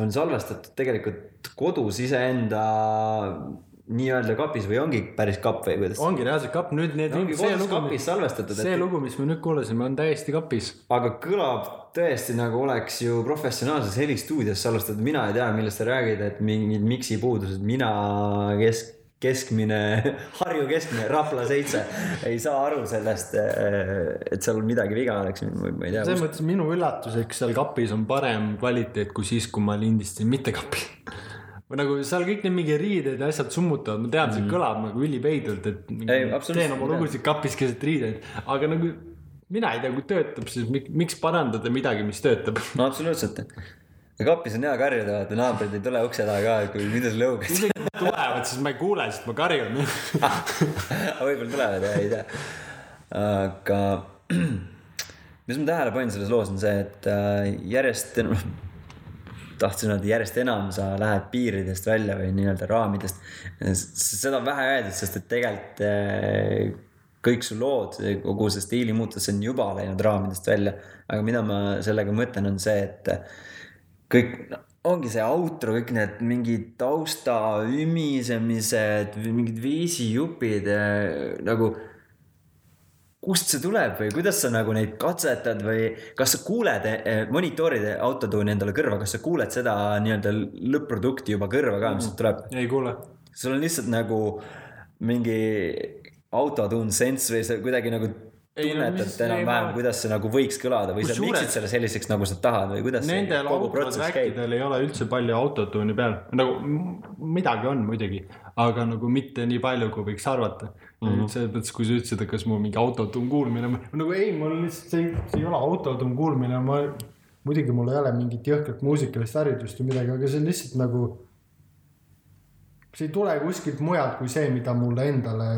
on salvestatud tegelikult kodus iseenda nii-öelda kapis või ongi päris kapp või kuidas? ongi reaalselt kapp, nüüd need ongi see lugu, kapis salvestatud, see et lugu, mis me nüüd kuulasime, on täiesti kapis. aga kõlab tõesti nagu oleks ju professionaalses helistuudios salvestatud, mina ei tea, millest sa räägid, et mingid miksipuudused, mina kesk, keskmine, Harju keskmine, Rapla seitse ei saa aru sellest, et seal midagi viga oleks, ma ei tea selles. mõttes minu üllatuseks seal kapis on parem kvaliteet kui siis, kui ma lindistasin mitte kapis. või nagu seal kõik need mingi riided ja asjad summutavad, ma tean, see kõlab nagu üliveidralt, et Mhm. Ei, teen oma lugusid kapis keset riideid, aga nagu mina ei tea, kui töötab, siis mik- miks parandada midagi, mis töötab. no absoluutselt. ja kapis on hea karjuda, vaata naabrid ei tule ukse taha ka, kui mida sa lõugad. isegi kui tulevad, siis ma ei kuule, sest ma karjun. võib-olla tulevad ja ei tea. aga mis ma tähele panin selles loos on see, et äh, järjest enam, tahtsin öelda järjest enam sa lähed piiridest välja või nii-öelda raamidest. seda on vähe öeldud, sest et tegelikult äh, kõik su lood, kogu see stiilimuutus on juba läinud raamidest välja. aga mida ma sellega mõtlen, on see, et kõik no, ongi see outro, kõik need mingid tausta ümisemised, mingid viisijupid eh, nagu. Kust see tuleb või kuidas sa nagu neid katsetad või kas sa kuuled eh, monitooride autotuuni endale kõrva, kas sa kuuled seda nii-öelda lõpp-produkti juba kõrva ka, mis sealt tuleb? ei kuule. sul on lihtsalt nagu mingi autotune sense või sa kuidagi nagu Ei, no tunnetad mis- enam-vähem kuidas see nagu võiks kõlada või sa miksid selle selliseks, nagu sa tahad või kuidas see Nendel kogu autod protsess käib? trackidel ei ole üldse palju autotune'i peal, nagu midagi on muidugi, aga nagu mitte nii palju, kui võiks arvata mm. -hmm. selles mõttes, kui sa ütlesid, et kas mul mingi autotune kuulmine, nagu ei, mul lihtsalt see, see ei ole autotune kuulmine, ma muidugi mul ei ole mingit jõhkrat muusikalist haridust või midagi, aga see on lihtsalt nagu. see ei tule kuskilt mujalt kui see, mida mulle endale,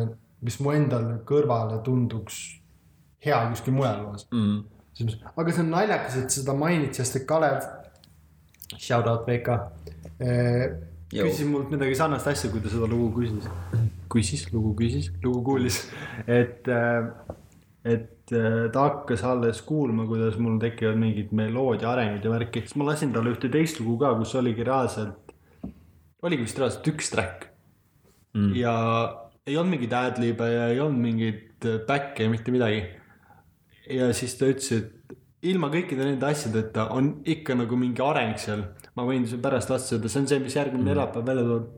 mis mu endale kõrvale tunduks hea kuskil mujal loos mm.. selles mõttes, aga see on naljakas, et seda mainid, sest et Kalev, shout out VK, Jõu. küsis mult midagi sarnast asja, kui ta seda lugu küsis. küsis, lugu küsis, lugu kuulis, et, et äh, ta hakkas alles kuulma, kuidas mul tekivad mingid meloodia arengud ja värki, siis ma lasin talle ühte teist lugu ka, kus oligi reaalselt, oligi vist reaalselt üks track mm.. ja ei olnud mingeid ad-lib'e ja ei olnud mingit back'e mitte midagi ja siis ta ütles, et ilma kõikide nende asjadeta on ikka nagu mingi areng seal. ma võin sulle pärast vastata öelda, see on see, mis järgmine neljapäev välja tuleb.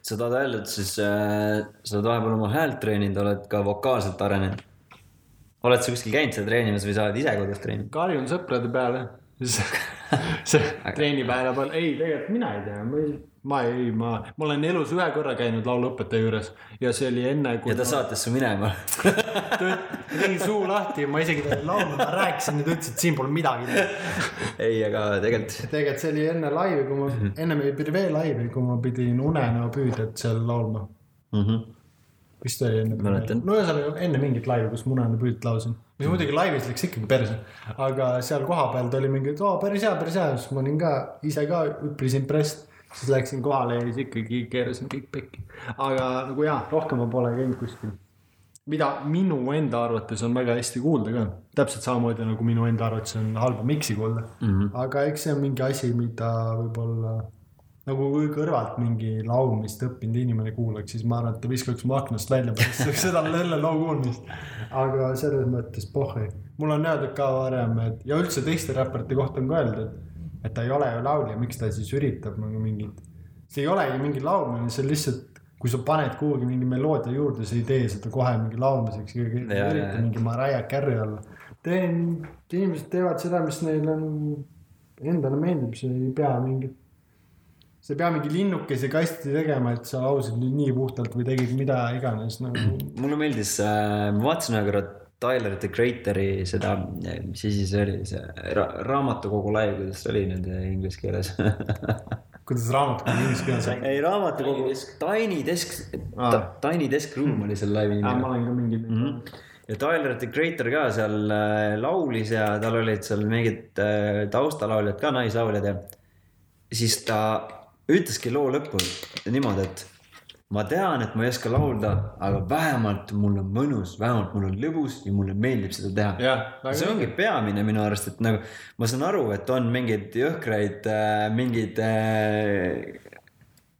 sa tahad öelda, et siis äh, sa oled vahepeal oma häält treeninud, oled ka vokaalselt arenenud. oled sa kuskil käinud seal treenimas või sa oled ise kodus treeninud? karjun sõprade peale. see treenipäeva peal, ei tegelikult mina ei tea, ma ei, ma ei, ma, ma olen elus ühe korra käinud lauluõpetaja juures ja see oli enne, kui ja ta saatis su minema. tegin suu lahti, ma isegi talle laulu, ma rääkisin ja ta ütles, et siin pole midagi ei, aga tegelikult tegelikult see oli enne laivi, kui ma, enne meie Prive laivi, kui ma pidin unenäopüüdjat seal laulma. mm. -hmm. vist oli enne. Mäletan. no ühesõnaga enne mingit laivi, kus ma unenäopüüdjat laulsin. mis muidugi laivis läks ikkagi perse, aga seal kohapeal ta oli mingi, et oo päris hea, päris hea, siis ma olin ka ise ka üpris impressed. Siis läksin kohale ja siis ikkagi keerasin kõik pekki. aga nagu jaa, rohkem ma pole käinud kuskil. mida minu enda arvates on väga hästi kuulda ka, täpselt samamoodi nagu minu enda arvates on halba miksi kuulda mm. -hmm. aga eks see on mingi asi, mida võib-olla nagu kui kõrvalt mingi laulmist õppinud inimene kuulaks, siis ma arvan, et ta viskaks mu aknast välja pärast seda selle loo kuulmist. aga selles mõttes pohhi, mul on öeldud ka varem, et ja üldse teiste räpparite kohta on ka öeldud, et, ta ei ole ju laulja, miks ta siis üritab nagu mingit. see ei olegi mingi laulmine, see on lihtsalt, kui sa paned kuhugi mingi meloodia juurde, sa ei tee seda kohe mingi laulmiseks, ei ürita mingi Mariah Carey olla. teen, inimesed teevad seda, mis neile on- endale meeldib, see ei pea mingit sa ei pea mingi linnukese kasti tegema, et sa laulsid nüüd nii puhtalt või tegid mida iganes nagu. mulle meeldis äh,, ma vaatasin ühe korra Tyler the Creator'i seda, mis asi see oli, see ra raamatukogu laiv, kuidas see oli nende inglise keeles kuidas raamatukogu inglise keeles on? ei, raamatukogu, Tiny Desk, Aa. Tiny Desk Room oli selle laivi ma nimi. olen ka mingi mm. Mhm. ja Tyler the Creator ka seal äh, laulis ja tal olid seal mingid äh, taustalauljad ka, naislauljad ja siis ta ütleski loo lõpul niimoodi, et ma tean, et ma ei oska laulda, aga vähemalt mul on mõnus, vähemalt mul on lõbus ja mulle meeldib seda teha. see ongi peamine minu arust, et nagu ma saan aru, et on mingeid jõhkraid äh,, mingeid äh,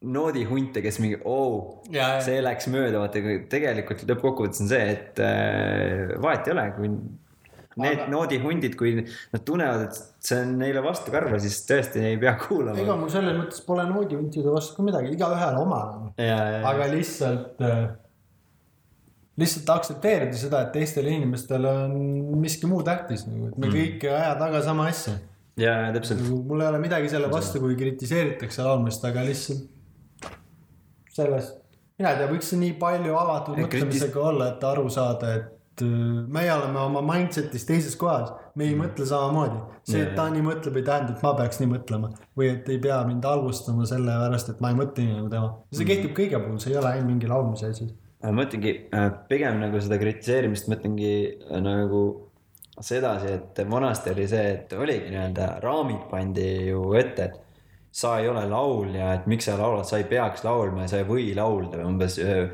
noodihunte, kes mingi oo ja. see läks mööda, vaata tegelikult lõppkokkuvõttes on see, et äh, vahet ei ole, kui need Aga- noodihundid, kui nad tunnevad, et see on neile vastu karva, siis tõesti ei pea ega kuulama. mul selles mõttes pole noodihuntide vastu ka midagi, igaühel oma. aga lihtsalt, lihtsalt aktsepteerida seda, et teistel inimestel on miski muu tähtis nagu, et me Mm. kõik ei aja taga sama asja. ja, ja täpselt. mul ei ole midagi selle vastu, kui kritiseeritakse laulmist, aga lihtsalt sellest, mina ei tea, võiks nii palju avatud Ja kritis- mõtlemisega olla, et aru saada, et äh, meie oleme oma mindset'is teises kohas, me ei mõtle samamoodi. see, et ja. ta nii mõtleb, ei tähenda, et ma peaks nii mõtlema või et ei pea mind halvustama sellepärast, et ma ei mõtle nii nagu tema. see kehtib kõige puhul, see ei ole ainult mingi laulmise asi. ma mõtlengi äh, pigem nagu seda kritiseerimist mõtlengi äh, nagu sedasi, et vanasti oli see, et oligi nii-öelda raamid pandi ju ette, et sa ei ole laulja, et miks sa laulad, sa ei peaks laulma ja sa ei või laulda või umbes öö,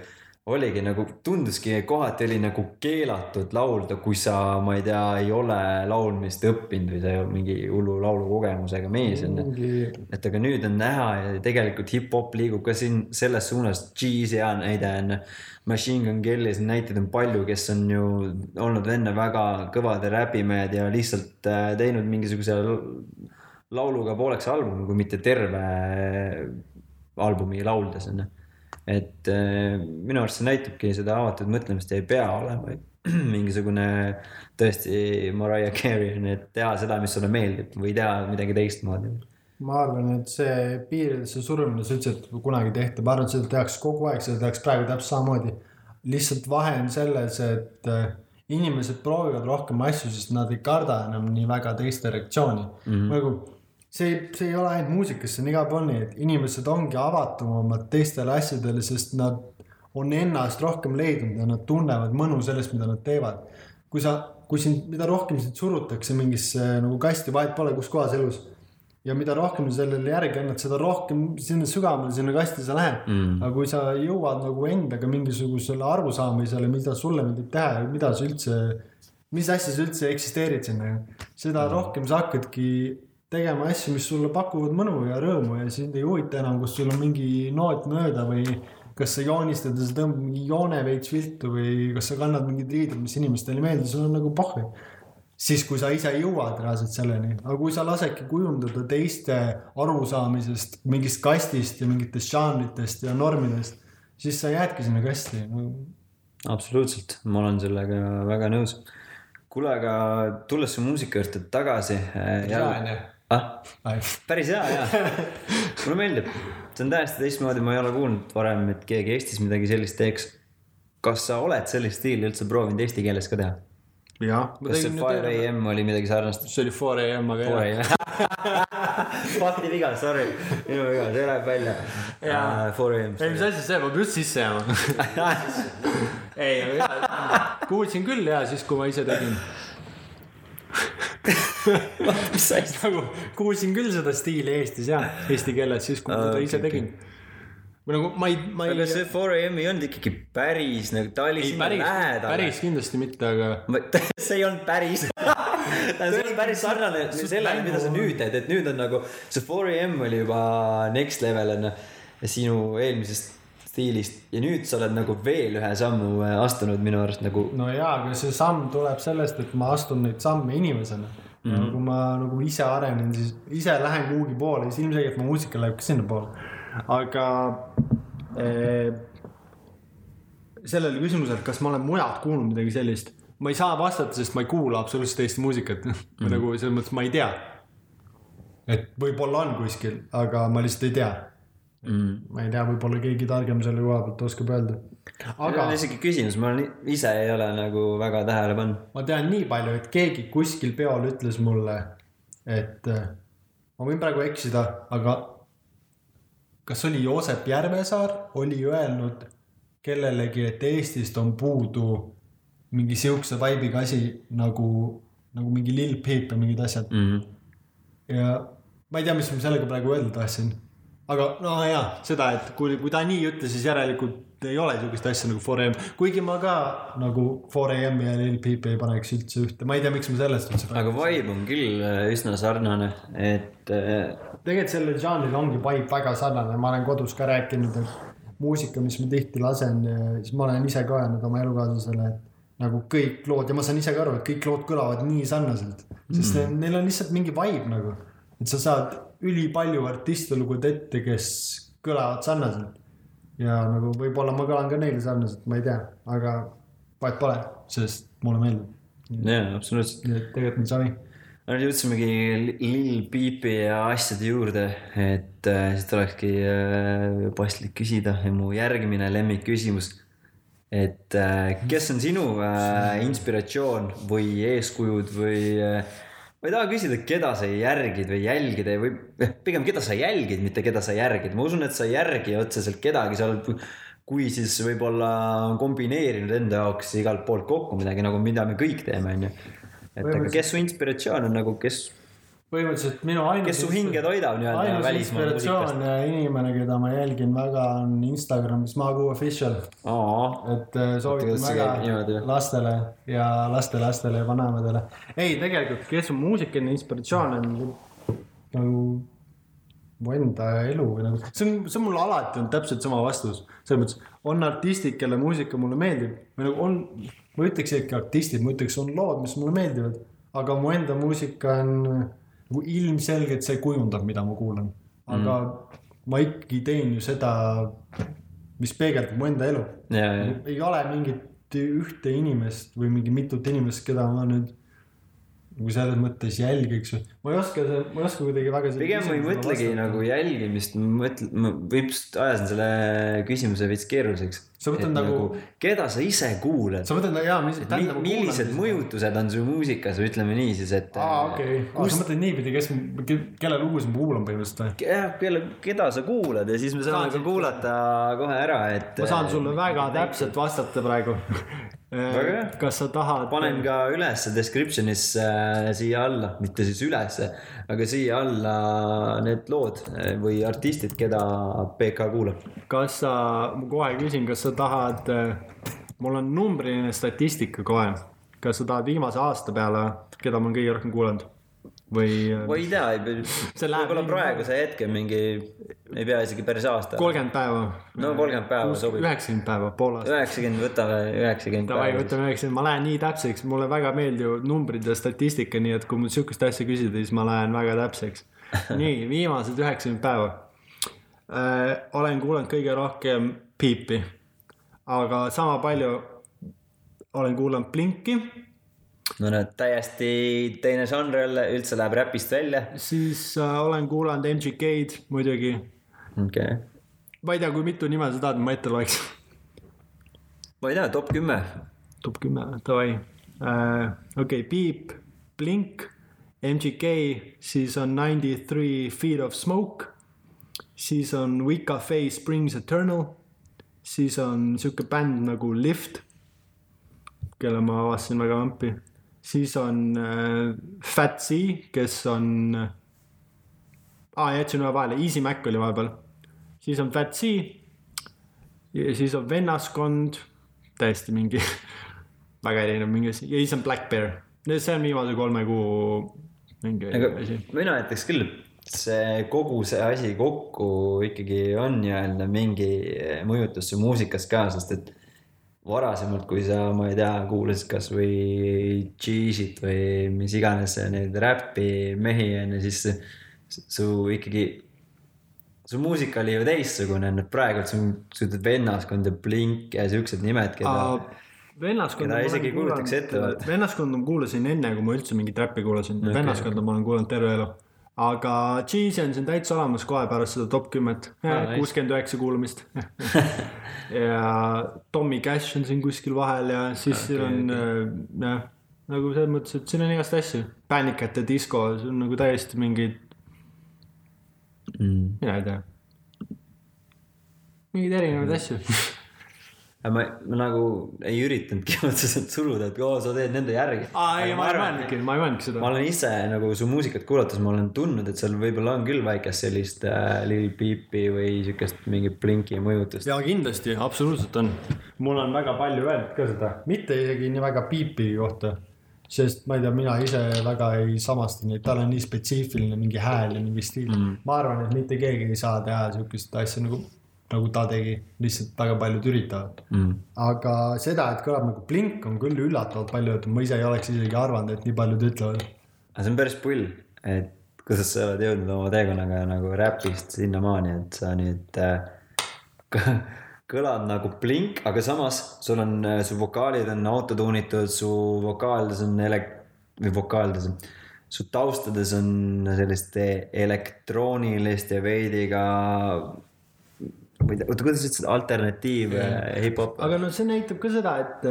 oligi nagu, tunduski kohati oli nagu keelatud laulda, kui sa, ma ei tea, ei ole laulmist õppinud või sa ei ole mingi hullu laulukogemusega mees onju et aga nüüd on näha ja tegelikult hip-hop liigub ka siin selles suunas, G-s hea näide on. Machine Gun Kelly's näiteid on palju, kes on ju olnud enne väga kõvad räpimehed ja lihtsalt äh, teinud mingisuguse lauluga pooleks albumi, kui mitte terve albumi lauldes onju. Et äh, minu arust see näitabki seda avatud mõtlemist ei pea olema mingisugune tõesti Mariah Carey on, et teha seda, mis sulle meeldib või teha midagi teistmoodi ma arvan, et see piiridesse surumine, sa ütlesid, et kunagi tehti, ma arvan, et seda tehakse kogu aeg, seda tehakse praegu täpselt samamoodi. lihtsalt vahe on selles, et äh, inimesed proovivad rohkem asju, sest nad ei karda enam nii väga teiste reaktsiooni mm. -hmm. nagu see, see ei ole ainult muusikas, see on igal pool nii, et inimesed ongi avatumad teistele asjadele, sest nad on ennast rohkem leidnud ja nad tunnevad mõnu sellest, mida nad teevad. kui sa, kui sind, mida rohkem sind surutakse mingisse nagu kasti, vahet pole, kus kohas elus ja mida rohkem sellele järgi annad, seda rohkem sinna sügavamale sinna kasti sa lähed mm.. aga kui sa jõuad nagu endaga mingisugusele arusaamisele, mida sulle meeldib teha ja mida sa üldse, mis asja sa üldse eksisteerid sinna, seda mm. rohkem sa hakkadki tegema asju, mis sulle pakuvad mõnu ja rõõmu ja sind ei huvita enam, kas sul on mingi noot mööda või kas sa joonistad ja sa tõmbad mingi joone veits viltu või kas sa kannad mingeid riideid, mis inimestele ei meeldi, sul on nagu pohhu siis, kui sa ise jõuad reaalselt selleni, aga kui sa lasedki kujundada teiste arusaamisest mingist kastist ja mingitest žanritest ja normidest, siis sa jäädki sinna kasti no,. absoluutselt, ma olen sellega väga nõus. kuule, aga tulles su muusika juurde tagasi. on ju? ah, päris hea, hea. mulle meeldib, see on täiesti teistmoodi, ma ei ole kuulnud varem, et keegi Eestis midagi sellist teeks. kas sa oled sellist stiili üldse proovinud eesti keeles ka teha? jah, kas see Fire AM oli midagi sarnast? see oli 4 am, aga jah. fakti viga, sorry, minu viga, see läheb välja. Jaa. Four AM. ei, mis asi see, ma pean just sisse jääma. ei, aga jah, kuulsin küll ja siis, kui ma ise tegin. mis asja? nagu kuulsin küll seda stiili Eestis ja eesti keeles, siis kui ma seda ise tegin. või nagu ma ei, ma ei aga, see Four AM ei olnud ikkagi päris nagu, ta oli ei sinna päris, lähedal. päris kindlasti mitte, aga see ei olnud päris see oli päris sarnane sellele, mida sa nüüd teed, et nüüd on nagu see 4am oli juba next level on ju, sinu eelmisest stiilist ja nüüd sa oled nagu veel ühe sammu äh, astunud minu arust nagu no jaa, aga see samm tuleb sellest, et ma astun neid samme inimesena mm. -hmm. kui ma nagu ise arenen, siis ise lähen kuhugi poole, siis ilmselgelt mu muusika läheb ka sinnapoole. aga eh, sellele küsimusele, et kas ma olen mujalt kuulnud midagi sellist, ma ei saa vastata, sest ma ei kuula absoluutselt Eesti muusikat mm. -hmm. nagu selles mõttes ma ei tea. et võib-olla on kuskil, aga ma lihtsalt ei tea mm.. ma ei tea, võib-olla keegi targem selle koha pealt oskab öelda. aga aga on isegi küsimus, ma ise ei ole nagu väga tähele pannud. ma tean nii palju, et keegi kuskil peol ütles mulle, et äh, ma võin praegu eksida, aga kas oli Joosep Järvesaar oli öelnud kellelegi, et Eestist on puudu mingi siukse vibe'iga asi nagu, nagu mingi Lil Peep ja mingid asjad mm. -hmm. ja ma ei tea, mis ma sellega praegu öelda tahtsin. Aga no jaa, seda, et kui, kui ta nii ütles, siis järelikult ei ole sihukest asja nagu 4am. kuigi ma ka nagu 4am ja Lil Peep ei paneks üldse ühte, ma ei tea, miks ma sellest üldse aga vibe on küll äh, üsna sarnane, et äh, tegelikult sellel žanril ongi vibe väga sarnane, ma olen kodus ka rääkinud, et muusika, mis ma tihti lasen, siis ma olen ise ka öelnud oma elukaaslasele, et nagu kõik lood ja ma saan ise ka aru, et kõik lood kõlavad nii sarnaselt, sest mm. neil on lihtsalt mingi vibe nagu, et sa saad ülipalju artiste lugeda ette, kes kõlavad sarnaselt. ja nagu võib-olla ma kõlan ka neile sarnaselt, ma ei tea, aga vahet pole, sest mulle meeldib. jaa, absoluutselt. nii et tegelikult on savi. nüüd jõudsimegi Lil Peepi ja asjade juurde, et äh, siit olekski äh, paslik küsida ja mu järgmine lemmikküsimus. et äh, kes on sinu äh, inspiratsioon või eeskujud või äh, ma ei taha küsida, keda sa järgid või jälgid või eh, pigem keda sa jälgid, mitte keda sa järgid, ma usun, et sa ei järgi otseselt kedagi, sa oled, kui siis võib-olla kombineerinud enda jaoks igalt poolt kokku midagi nagu, mida me kõik teeme, onju. et aga kes su inspiratsioon on nagu, kes, põhimõtteliselt minu ainus. kes su hinge toidab nii-öelda ainus inspiratsioon ja inimene, keda ma jälgin väga, on Instagramis Magu Official, aa, et äh, soovitan väga lastele ja lastelastele ja vanaemadele. ei, tegelikult, kes on muusikaline inspiratsioon on, nagu mu enda elu või nagu, see on, see on mul alati olnud täpselt sama vastus. selles mõttes, on artistid, kelle muusika mulle meeldib või nagu on, ma ütleks isegi artistid, ma ütleks, on lood, mis mulle meeldivad, aga mu enda muusika on nagu ilmselgelt see kujundab, mida ma kuulan, aga mm. ma ikkagi teen ju seda, mis peegeldab mu enda elu. ei ole mingit ühte inimest või mingi mitut inimest, keda ma nüüd nagu selles mõttes jälgiks. Ma ei oska, ma ei oska kuidagi väga. pigem ma ei mõtlegi nagu jälgimist, ma mõtlen, ma vist ajasin selle küsimuse veits keeruliseks. Sa mõtled nagu- keda sa ise kuulad? sa mõtled, jaa, mis Mi, millised mõjutused on su muusikas, ütleme nii siis, et. aa, okei, sa mõtled niipidi, kes, kelle lugusid ma kuulan põhimõtteliselt või? jah, kelle, keda sa kuulad ja siis me saame ka kuulata kohe ära, et. ma saan sulle väga täpselt vastata praegu. Kas sa tahad? panen ka ülesse description'isse äh, siia alla, mitte siis ülesse, aga siia alla need lood äh, või artistid, keda PK kuulab. kas sa, ma kohe küsin, kas sa tahad, mul on numbriline statistika kohe, kas sa tahad viimase aasta peale, keda ma olen kõige rohkem kuulanud? Või ma ei tea, võib-olla praeguse hetke mingi, ei pea isegi päris aasta. kolmkümmend päeva? no kolmkümmend päeva sobib. üheksakümmend päeva, pool aastat. üheksakümmend, võtame üheksakümmend Davai, võtame üheksakümmend, ma lähen nii täpseks, mulle väga meeldivad numbrid ja statistika, nii et kui mul sihukest asja küsida, siis ma lähen väga täpseks. nii, viimased üheksakümmend päeva äh,. olen kuulanud kõige rohkem Piipi, aga sama palju olen kuulanud Blinki, no näed, täiesti teine žanr jälle, üldse läheb räpist välja. siis äh, olen kuulanud MGK-d muidugi. Okei okay., ma ei tea, kui mitu nime sa tahad, ma ette loeks. ma ei tea, top kümme. top kümme, davai uh,. okei okay,, Peep, Blink, MGK, siis on Ninety Three Feet of Smoke, siis on Wicca Face Springs Eternal, siis on sihuke bänd nagu Lift, kelle ma avastasin väga vampi, siis on uh, Fat C, kes on uh,, aa jätsin ühe vahele, Easy Mac oli vahepeal, siis on ja siis on vennaskond, täiesti mingi väga erinev mingi asi. Ja siis on Black Bear, see on viimase kolme kuu mingi aga asi. mina ütleks küll, et see kogu see asi kokku ikkagi on nii-öelda mingi mõjutus su muusikas ka, sest et varasemalt, kui sa, ma ei tea, kuulasid kasvõi G-shit või mis iganes neid räppi mehi on ju, siis su- su ikkagi, su muusika oli ju teistsugune, nüüd praegult sul, sul ütled vennaskond ja Blink ja siuksed nimed, keda. keda isegi ei kujutaks ette, vennaskonda ma kuulasin enne, kui ma üldse mingit räppi kuulasin okay., vennaskonda ma olen kuulanud terve elu. aga Cheesy on täitsa olemas kohe pärast seda top kümmet, kuuskümmend üheksa kuulamist. ja Tommy Cash on siin kuskil vahel ja siis siin on äh, jah, nagu selles mõttes, et siin on igast asju. Panic at the Disco, see on nagu täiesti mingid, Mm. mina ei tea. mingeid erinevaid asju. aga ma, ma nagu ei üritanudki otseselt suruda, et oo, sa teed nende järgi. aa, ei, ma ei mõelnudki, ma ei mõelnudki ma seda. olen ise nagu su muusikat kuulates, ma olen tundnud, et seal võib-olla on küll väikest sellist äh, Lil Peepi või siukest mingit Blinki mõjutust. ja kindlasti, absoluutselt on. mul on väga palju öeldud ka seda. mitte isegi nii väga Piipi kohta, sest ma ei tea, mina ise väga ei samasta neid, tal on nii spetsiifiline mingi hääl ja mingi stiil mm.. ma arvan, et mitte keegi ei saa teha siukest asja nagu, nagu ta tegi, lihtsalt väga paljud üritavad Mm. aga seda, et kõlab nagu Blink on küll üllatavalt palju öeldud, ma ise ei oleks isegi arvanud, et nii paljud ütlevad. aga see on päris pull, et kuidas sa oled jõudnud oma teekonnaga nagu räpist sinnamaani, et sa nüüd äh, kõlad nagu Blink, aga samas sul on, su vokaalid on autotuunitud, su vokaalides on ele-, või vokaalides on, su taustades on sellist elektroonilist ja veidi ka, ma ei tea, oota, kuidas sa ütlesid, alternatiiv yeah. hip-hop. aga no see näitab ka seda, et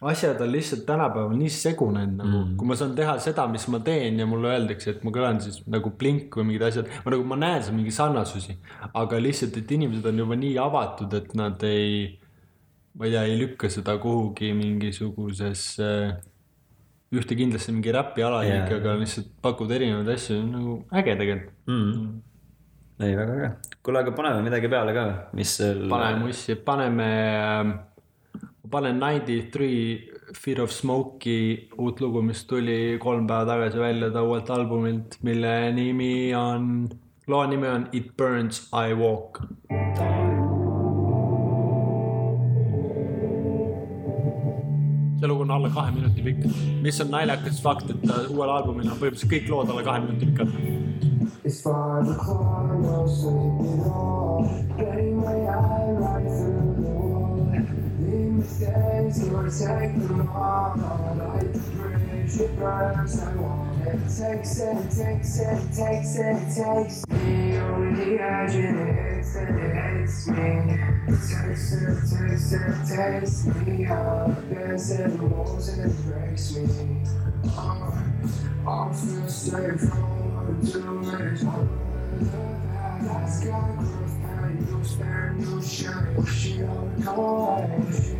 asjad on lihtsalt tänapäeval nii segunenud nagu mm., kui ma saan teha seda, mis ma teen ja mulle öeldakse, et ma kõlan siis nagu Blink või mingid asjad, ma nagu, ma näen seal mingi sarnasusi, aga lihtsalt, et inimesed on juba nii avatud, et nad ei, ma ei tea, ei lükka seda kuhugi mingisugusesse ühte kindlasse mingi räpi alahiik Jaa. yeah., aga lihtsalt pakud erinevaid asju, nagu äge tegelikult mm.. ei, väga äge. kuule, aga paneme midagi peale ka, mis sul. paneme mussi, paneme, panen Ninety Three Fear of Smoke'i uut lugu, mis tuli kolm päeva tagasi välja ta uuelt albumilt, mille nimi on, loo nimi on It Burns I Walk. see lugu on alla kahe minuti pikk, mis on naljakas fakt, et uuel albumil on põhimõtteliselt kõik lood alla kahe minuti pikad. It's five o'clock, no sleep at all. Getting my eye The mistakes, take bridge, it burns, I want it. Takes it, takes it, takes it, takes me over the edge and it hits and it hits me. Takes it, takes it, takes me up. There's it moves and it breaks me. Uh, I feel safe from doing it. That's got growth, and you spare you shine. She don't go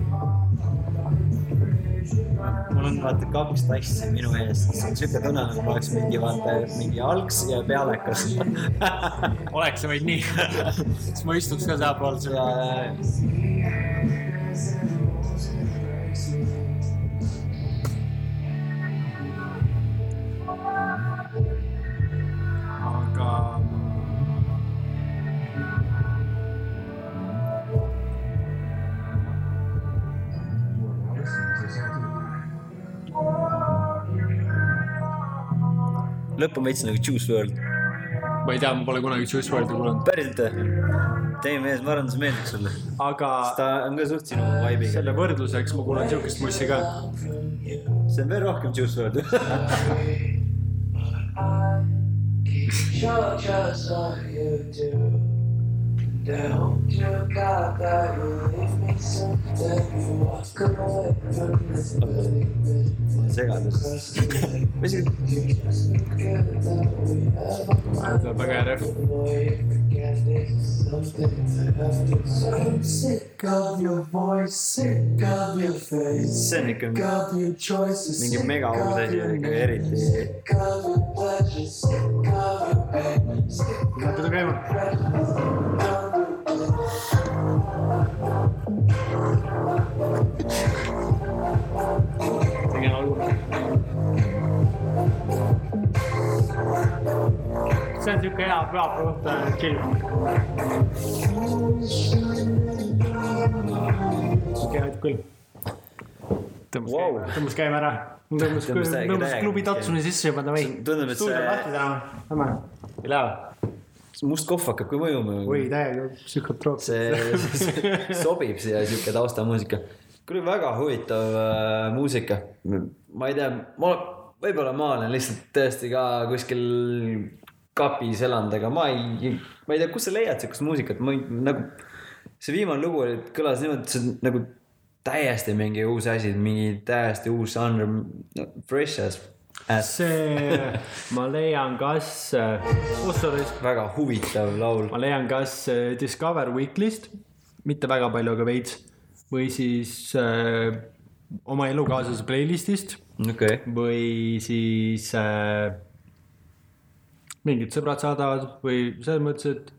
mul on vaata kaks tassi minu ees, siuke tunne nagu ma oleks mingi vaata mingi algs ja pealekas. oleks see vaid nii, siis ma istuks ka sealpool seda. Lõpp on veits nagu Juice WRLD. ma ei tea, ma pole kunagi Juice WRLD'i kuulanud, päriselt või? tee mees, ma arvan, see meeldiks sulle. aga ta on ka suht sinu vibe'iga. selle võrdluseks ma kuulan siukest mussi ka. see on veel rohkem Juice WRLD. Show just what you do. Don't you got that you leave me something you walk away from this feeling segadus. mis see, tuleb väga hea rehv. I'm sick of your voice, sick of your face, see on ikka sick of your choices, mingi sick mega uus of asi, your ikka name, eriti. sick of your see on siuke hea pühapäeva õhtu chill. siuke aitab küll. tõmbas Wow. wow., tõmbas käima ära. tõmbas, Tõmbas klubi käima. tatsuni sisse juba davai. tundub, et stuudio see- on lahti täna, lähme. ei lähe või? must kohv hakkab ka mõjuma. oi, täiega psühhotroop. see sobib siia siuke taustamuusika. kuule, väga huvitav äh, muusika. ma ei tea, ma, võib-olla ma olen lihtsalt tõesti ka kuskil kapis elanud, aga ma ei, ma ei tea, kust sa leiad siukest muusikat, ma ei, nagu. see viimane lugu oli, kõlas niimoodi, et see on nagu täiesti mingi uus asi, mingi täiesti uus žanr fresh as, see, ma leian, kas, oh sorry, väga huvitav laul. ma leian, kas äh, Discover Weekly'st, mitte väga palju, aga veits, või siis äh, oma elukaaslase playlist'ist okay., või siis äh, mingid sõbrad saadavad või selles mõttes, et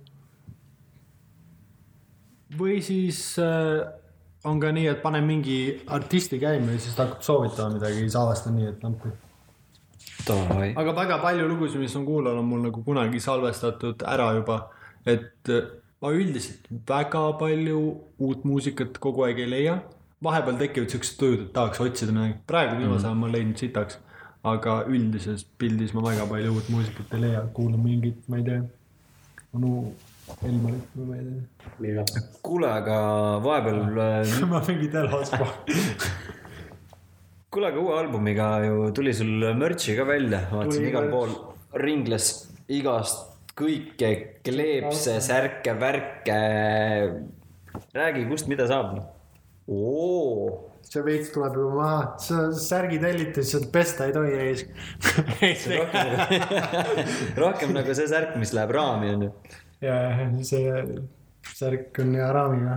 või siis äh, on ka nii, et panen mingi artisti käima ja siis ta hakkab soovitama midagi, siis avastan nii, et lampi. davai. aga väga palju lugusid, mis on kuulal, on mul nagu kunagi salvestatud ära juba, et äh, ma üldiselt väga palju uut muusikat kogu aeg ei leia. vahepeal tekivad siuksed tujud, et tahaks otsida midagi, praegu viimasel ajal ma olen leidnud sitaks, aga üldises pildis ma väga palju uut muusikat ei leia, kuulan mingit, ma ei tea, onu Elmarit või ma ei tea. kuule, aga vahepeal äh, ma mingit elaspa. kuule, aga uue albumiga ju tuli sul mürtsi ka välja, vaatasin igal pool ringles igast kõike, kleepse, särke, värke. räägi, kust mida saab? oo, see veits tuleb juba maha, sa särgi tellid ja siis pesta ei tohi ees. rohkem nagu see särk, mis läheb raami onju. ja see särk on hea raamiga.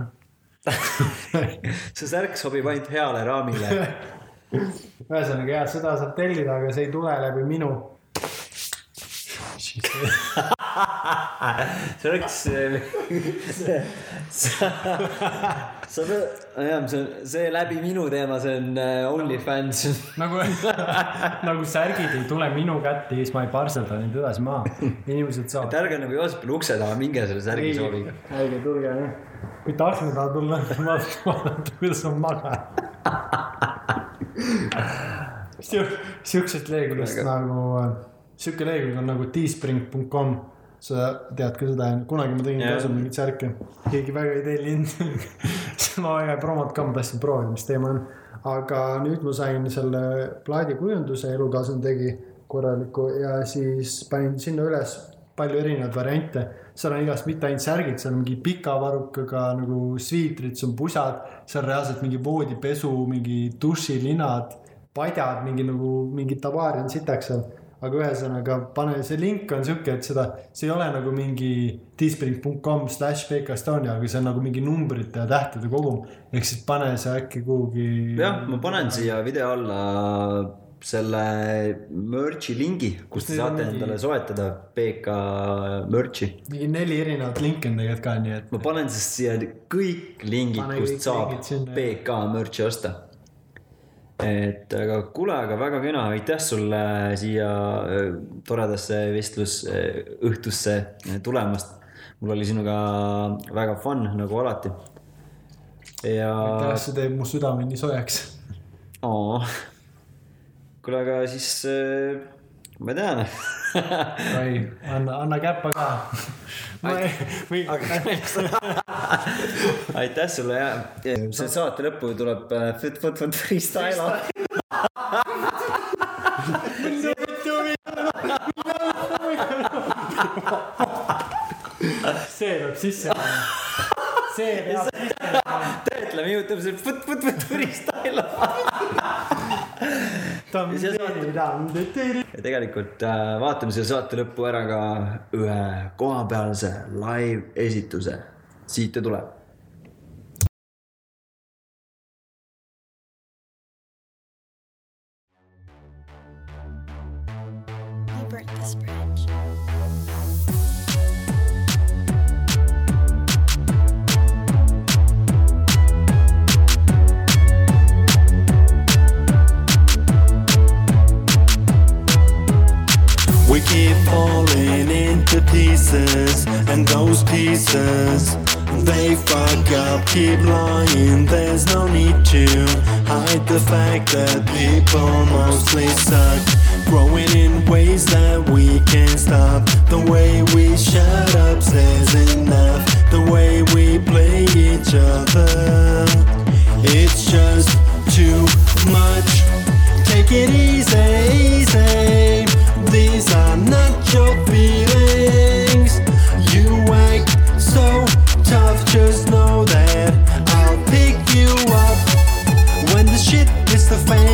see särk sobib ainult heale raamile. ühesõnaga jah, seda saab tellida, aga see ei tule läbi minu. see oleks. sa, sa pead, jah, see, see läbi minu teema, see on äh, OnlyFans. nagu, nagu särgid ei tule minu kätte ja siis ma ei parselda neid edasi maha. inimesed et saavad. ärge nagu Joosepile ukse taha minge selle särgi sooviga. ärge tulge jah. kui tahtsin taha tulla, vaadata, kuidas ma magan. Siuksest leheküljest nagu, sihuke lehekülg on nagu teespring.com. Sa tead ka seda, kunagi ma tegin Jah. kaasa mingeid särke, keegi väga ei tellinud. ma väga ei promot ka, ma tahtsin proovida, mis teema on. aga nüüd ma sain selle plaadikujunduse, elukaaslane tegi korraliku ja siis panin sinna üles palju erinevaid variante. seal on igast mitte ainult särgid, seal on mingi pika varrukaga nagu sviitrid, siis on pusad, seal on reaalselt mingi voodipesu, mingi dušilinad, padjad, mingi nagu mingi tabaari on sitaks seal. Aga ühesõnaga pane, see link on sihuke, et seda, see ei ole nagu mingi teespring.com slash BK Estonia, aga see on nagu mingi numbrite ja tähtede kogum. ehk siis pane see äkki kuhugi. jah, ma panen siia video alla selle merch'i lingi, kust te saate mingi- endale soetada PK merch'i. mingi neli erinevat linki on tegelikult ka, nii et ma panen siis siia kõik lingid, kust saab sinna. PK merch'i osta. Et aga kuule, aga väga kena, aitäh sulle siia äh, toredasse vestlusõhtusse tulemast. mul oli sinuga väga fun nagu alati. ja aitäh, see teeb mu südame nii soojaks. Oo. kuule, aga siis äh, ma ei tea. oi, anna, anna käppa ka. aitäh sulle ja see saate lõppu tuleb äh, Fit Foot Foot Freestyle. see peab sisse minema. see peab sisse minema. töötleme Youtube'is Foot Foot Foot Freestyle. Ja tegelikult äh, vaatame selle saate lõppu ära ka ühe kohapealse live esituse. siit ta tuleb. And those pieces they fuck up, keep lying. There's no need to hide the fact that people mostly suck. Growing in ways that we can't stop. The way we shut up says enough. The way we play each other, it's just too much. Take it easy, easy. These are not your feelings. You act so tough, just know that I'll pick you up when the shit hits the fan.